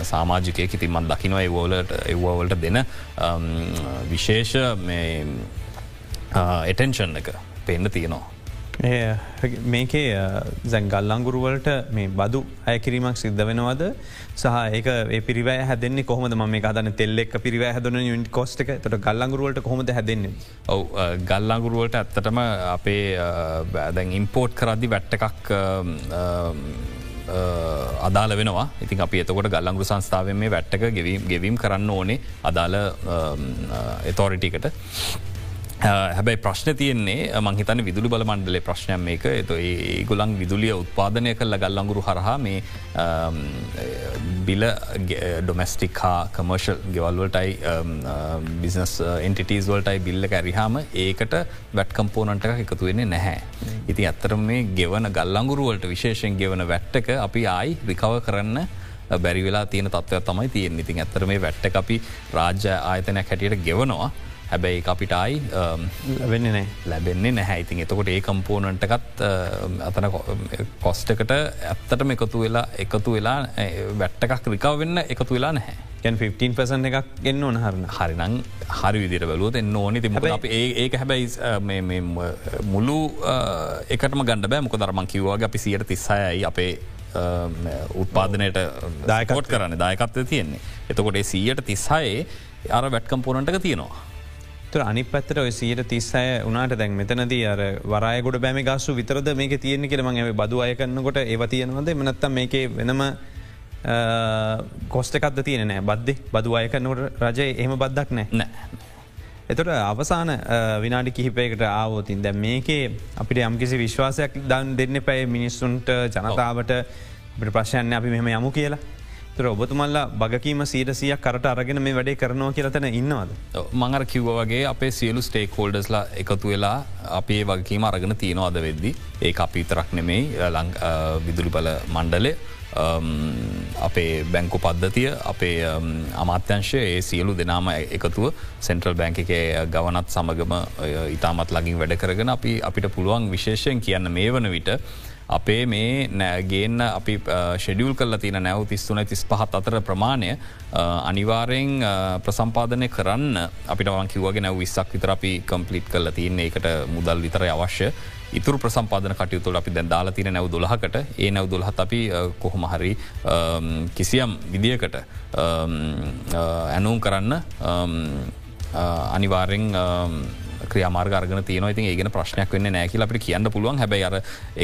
සාමාජිකය ඉතින්මත් දකිනවා ඒවෝලට එව්වවලට දෙන විශේෂ එටෙන්ෂන් එක පෙන්න්න තියෙනවා. මේකේ සැංගල්ලංගුරුවලට මේ බදු අයකිරීමක් සිද්ධ වෙනවද? සහ ඒ පිරිවය හැදන්නේ කොහොමද? ම මේ අදන තෙල්ලෙක් පිරිව හැදන යුනිට කොස්ටක තොට ගල්ලංගුරුවලට කොහොමද හැදන්නේ? ඔව ගල්ලංගුරුවලට ඇත්තටම අපේ බෑදැන් ඉම්පෝට් කරදදි වැට්ට එකක් අදාල වෙනවා. ඉතින් අපි එතකොට ගල්ලංගු සංස්ථාවෙන් මේ වැට්ටක ගෙවීම් ගෙවීම් කරන්න ඕනේ. අදාළ එතෝරිටිකට හැබැයි ප්‍රශ්න තියෙන්නේ මංහිතන විදුලි බල මණ්ඩලේ ප්‍රශ්නයම් මේක. එත ඒ ගොලන් විදුලිය උත්පාදනය කල්ල ගල්ලංගුරු හරහා මේ බිල ඩොමස්ටික් හා කමර්ශල් ගෙවල්වලටයි බිනස් එන්ටිටස් වලටයි බිල්ල ඇරිහාම ඒකට වැට් කම්පෝනන්ට එකතු වෙන්නේ නැහැ. ඉති අත්තර මේ ගෙවන ගල්ලංගුරුවලට විශේෂෙන් ගෙවන වැට්ටක අපි ආයි රිකව කරන්න බැරි වෙලා තියෙන තත්වයක් තමයි තියෙන් ඉතින් ඇත්තර මේ වැට්ට අපි රාජ්‍ය ආයතනයක් හැටියට ගෙවනවා. හැබැයි අපිටයි වෙන්න ලැබෙන්නේ නැහැ. ඉතින් එතකොට ඒ කම්පෝනන්ටකත් අතන කොස්ටකට ඇත්තටම එකතු වෙලා එකතු වෙලා වැට්ටකක් රිකව වෙන්න එකතු වෙලා නැහැ. 15 එකක් එන්න ඕන හරන හරිනං හරි විදිර බලුවත් එන්න ඕනි. තිම ඒක හැබැයි මුළු එකටම ගණඩ බෑ. මොක දරමන් කිවවාගේ අපි සියට තිස්සායයි අපේ උත්පාදනයට දායකෝට් කරන්න දායකත්ව තියෙන්නේ. එතකොට සීයට තිස්සායේ අර වැට්කම්පෝනටක තියෙනවා. තුර අනි පත්තර ඔය සීට තිස්සය උනාට දැන් මෙතනද අර වරයගොඩ බෑම ගස්සු විතරද මේක තියෙන කියලම ඇ බදු අය කරන්නකොට ඒව තියෙනවද? මනත්තම් මේක වෙනම කොස්ටකත් තියෙන නෑ බද්ධ බදු අය කරනට රජය එහෙම බද්දක් නෑ නෑ. එතොට අවසාන විනාඩි කිහිපයකට ආවෝතින් දැ මේකේ අපිට යම්කිසි විශ්වාසයක් දන් දෙන්න පැයි මිනිස්සුන්ට ජනතාවට. ප්‍රශ්යන්න අපි මෙම යමු කියලා තර ඔබතුමල්ලා බගකීම සීරසියක් කරට අරගෙන මේ වැඩේ කරනවා කියලතන ඉන්නවාද. මඟර කිව්ව වගේ අපේ සියලු ස්ටේක් හෝල්ඩස්ලා එකතු වෙලා අපේ වගකීම අරගෙන තියෙනවාද වෙද්දි ඒ අපි තරක් නෙමෙයි විදුලි බල මණ්ඩලේ අපේ බැංකු පද්ධතිය අපේ අමාත්‍යංශය ඒ සියලු දෙනාම එකතුව සෙන්ට්‍රල් බැංක එක ගවනත් සමගම ඉතාමත් ලගින් වැඩ කරගෙන අපි අපිට පුළුවන් විශේෂයෙන් කියන්න මේ වන විට අපේ මේ නෑගේන්න අපි ෂෙඩියල් කල තින නැව තිස්තුන තිස් පහත් අතර ප්‍රමාණය අනිවාරයෙන් ප්‍රසම්පාදනය කරන්න අපිට කිවගේ නැව විස්සක් විතර අපි කම්පලිට් කල තියන්නේ. එකට මුදල් විතර අවශ්‍ය. ඉතුර ප්‍රසම්පාදන කටයුතුල අපි දැන් දාලා තින නැව දොලහකට ඒ නැව දොලහත් අපි කොහොම හරි කිසියම් විදිකට ඇනුම් කරන්න අනිවාරෙන් ක්‍රියමාර්ග අර්ගන තියන ඉතින් ඒගෙන ප්‍රශ්නයක් වෙන්න නෑකිල අපට කියන්න පුළුවන්. හැබයි අර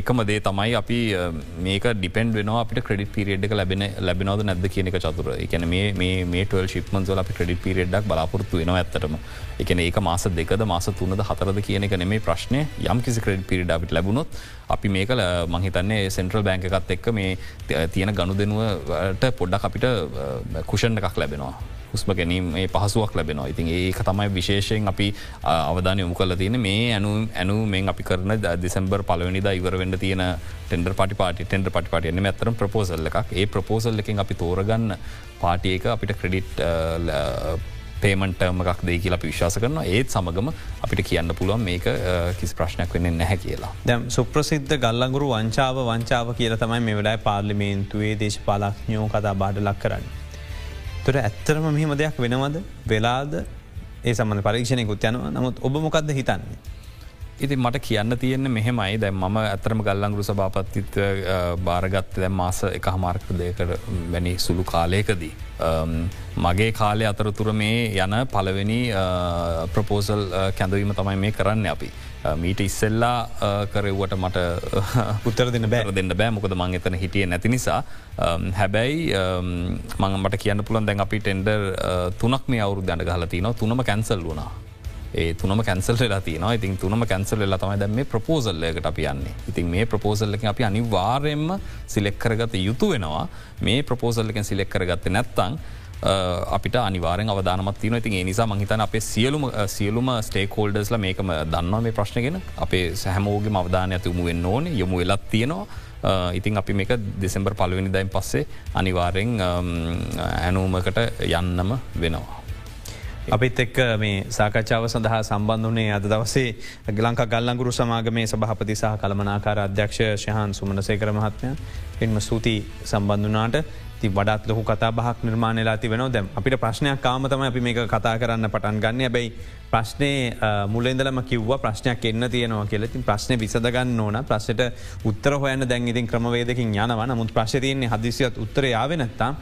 එකම දේ තමයි අපි මේක ඩිපෙන්ඩ වෙන අපට ක්‍රඩිට පිරිඩ් ලැබෙන ලැබෙනවද නැද කියනක චතුර. එකන මේ ටල් ශිප්මන්සල අපි ක්‍රඩිට පිරිඩ්ක් බලාපොරත්තු වෙන ඇත්තටම. එකන ඒක මාස දෙකද මාස තුනද හතරද කියන එක නෙමේ ප්‍රශ්නය යම් කිසි ක්‍රඩ් පිරිඩ අපිට ලැබුණොත් අපි මේකල මහිතන්නේ සෙන්ට්‍රල් බෑංක එකත් එක්ක මේ තියෙන ගණු දෙනුවට පොඩ්ඩක් අපිට කුෂණ එකක් ලැබෙනවා. හුස්ම ගැනීම පහසුවක් ලැබෙනවා. ඉතින් ඒක තමයි විශේෂයෙන් අපි අවධානය යොමු කල තියෙන මේ ඇනු ඇනු මෙන් අපි කරන දෙසම්බර් පලවනිද ඉවරවෙන්න තියෙන ටෙන්ඩර් පටි පාටි ටෙන්ඩ පටි පටියන ඇතරම් ප්‍රපෝසල්ල එකක් ඒ ප්‍රපෝසල් එකින් අපි තෝරගන්න පාටියක අපිට ක්‍රඩිට් පේමන්ටර්ම එකක් දෙයි කියලා විශ්වාස කරන ඒත් සමගම අපිට කියන්න පුළුවන් මේක කිසි ප්‍රශ්නයක් වෙන්න නැහැ කියලා. දැම් සුප්‍රසිද්ධ ගල්ලගුරු වංචාව වංචාව කියල තමයි මේ වෙලායි පාර්ලිමේන්තුවේ දේශපාලක්ඥෝ කතා බාඩ ලක් කරන්න. තොර ඇත්තරම මෙහෙම දෙයක් වෙනවද වෙලාද ඒ සමන පරීක්ෂණයකුත් යනවා නමුත් ඔබ මොකක්ද හිතන්නේ. ඉති මට කියන්න තියෙන්නේ මෙහෙමයි. දැ ම ඇතරම ගල්ලංගුරු සභාපත්තිත්ව භාරගත්ත දැ මාස එක හමාර්ක දෙකට වැනි සුළු කාලයකදී. මගේ කාලය අතරතුර මේ යන පලවෙනි ප්‍රපෝසල් කැඳවීම තමයි මේ කරන්න අපි. මීට ඉස්සෙල්ලා කරෙව්වට මට පුත්තර දෙන්න බෑ. දෙන්න බෑ. මොකද මං එතන හිටිය නැති නිසා. හැබැයි මං මට කියන්න පුළන් දැන් අපි ටෙන්ඩර් තුනක් මේ අවුරු දැඩ ගහල තින තුනම කැන්සල් වුණා ඒ තුනම කැන්සල් වෙලා තින ඉතින් තුනම කැන්සල් වෙලා තමයි දැම මේ ප්‍රපෝසල්ලකට අපි යන්නේ. ඉතින් මේ ප්‍රපෝසල්ලක අපි අනිවාර්යෙන්ම සිලෙක්කරගත යුතු වෙනවා. මේ ප්‍රපෝසල්ලකෙන් සිලෙක් කරගත්ත නැත්තං අපිට අනිවාරෙන් අවධානමත් තින ඉතින් නිසා මහිතන අපේ සියලුම සියලුම ස්ටේකෝල්ඩස්ල මේකම දන්නවා මේ ප්‍රශ්නගෙන අපේ සැහමෝගේ අවධානය ඇතිවමු වෙන්න ඕන යොමු වෙලත් තියෙනවා. ඉතින් අපි මේක දෙසෙම්බර් පලවෙනි දයින් පස්සේ අනිවාරෙන් ඇනූමකට යන්නම වෙනවා. අපිත් එක්ක මේ සාකච්ඡාව සඳහා සම්බන්ධ වනේ අද දවසේ ගලංක ගල්ලංගුරු සමාගමේ සභහපති සහ කළමනාකාර අධ්‍යක්ෂ ශයහන් සුමනසේකර මහත්මය. එන්ම සූති සම්බන්ධනාට ති වඩත් ලොහු කතා බහක් නිර්මාණලා තිබෙන දැම් අපිට ප්‍රශ්නයක් කාමතම අපි මේක කතා කරන්න පටන් ගන්න. බැයි ප්‍රශ්නය මුලෙන්දලම කිව්ව ප්‍රශ්නයක් එන්න තියෙනවා කියලෙතින් ප්‍රශ්නය විසදගන්න ඕන. ප්‍රශ්ට උත්තර හොයන්න දැන් ඉතින් ක්‍රමවේදකින් යනවන මුත් ප්‍රශ්තියන්නේ හදිසියත් උත්තර යාවෙනත්තා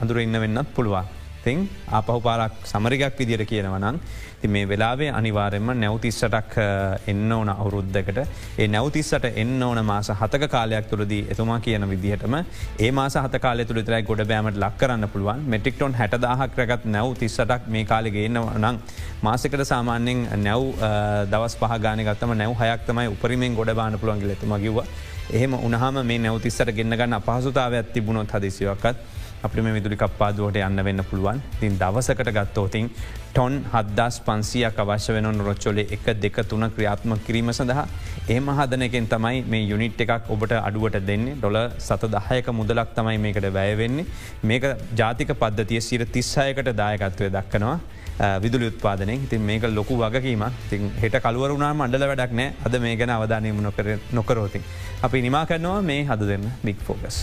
අඳුර ඉන්න වෙන්නත් පුළුවන්. පැත්තෙන් ආපහු පාරක් සමරිගක් විදිර කියනවනං ති මේ වෙලාවේ අනිවාරෙන්ම නැවතිස්සටක් එන්න ඕන අවුරුද්ධකට ඒ නැවතිස්සට එන්න ඕන මාස හතක කාලයක් තුරදී එතුමා කියන විදිහටම ඒ මාස හත කාල තුළ තරයි ගොඩ බෑමට ලක් කරන්න පුළුවන්. මෙටික්ටොන් හැටදාහක් රැගත් නැව් තිස්සටක් මේ කාලෙගේන්න නං මාසකට සාමාන්‍යෙන් නැව් දවස් පහගානගත්තම නැව් හයක් තමයි උපරිමෙන් ගොඩ බාන පුළුවන්ගේ ලෙතුම කිව්ව. එහෙම උනහම මේ නැවතිස්සට ගන්න ගන්න අපහසුතාව ඇත්තිබුණොත් හදිසිවක්කත් අපි මේ විදුලි කප්පාදුවට යන්න වෙන්න පුළුවන් තින් දවසකට ගත්තෝතින් ටොන් හදස් පන්සියක් අවශ්‍ය වෙන රොච්චොලේ එක දෙක තුන ක්‍රියාත්ම කිරීම සඳහා ඒම හදනකෙන් තමයි මේ යුනිට් එකක් ඔබට අඩුවට දෙන්නේ ඩොල සත දහයක මුදලක් තමයි මේකට වැයවෙන්නේ මේක ජාතික පද්ධතිය සිර තිස්සායකට දායකත්වය දක්කනවා. විදුලි උත්පාදනය ඉතින් මේක ලොකු වගකීම තින් හෙට කළුවරුණා මණ්ඩල වැඩක් නෑ අද මේ ගැන අවධානයම නොකර නොකරෝතින්. අපි නිමා කරනවා මේ හද දෙන්න බික් ෆෝකස්.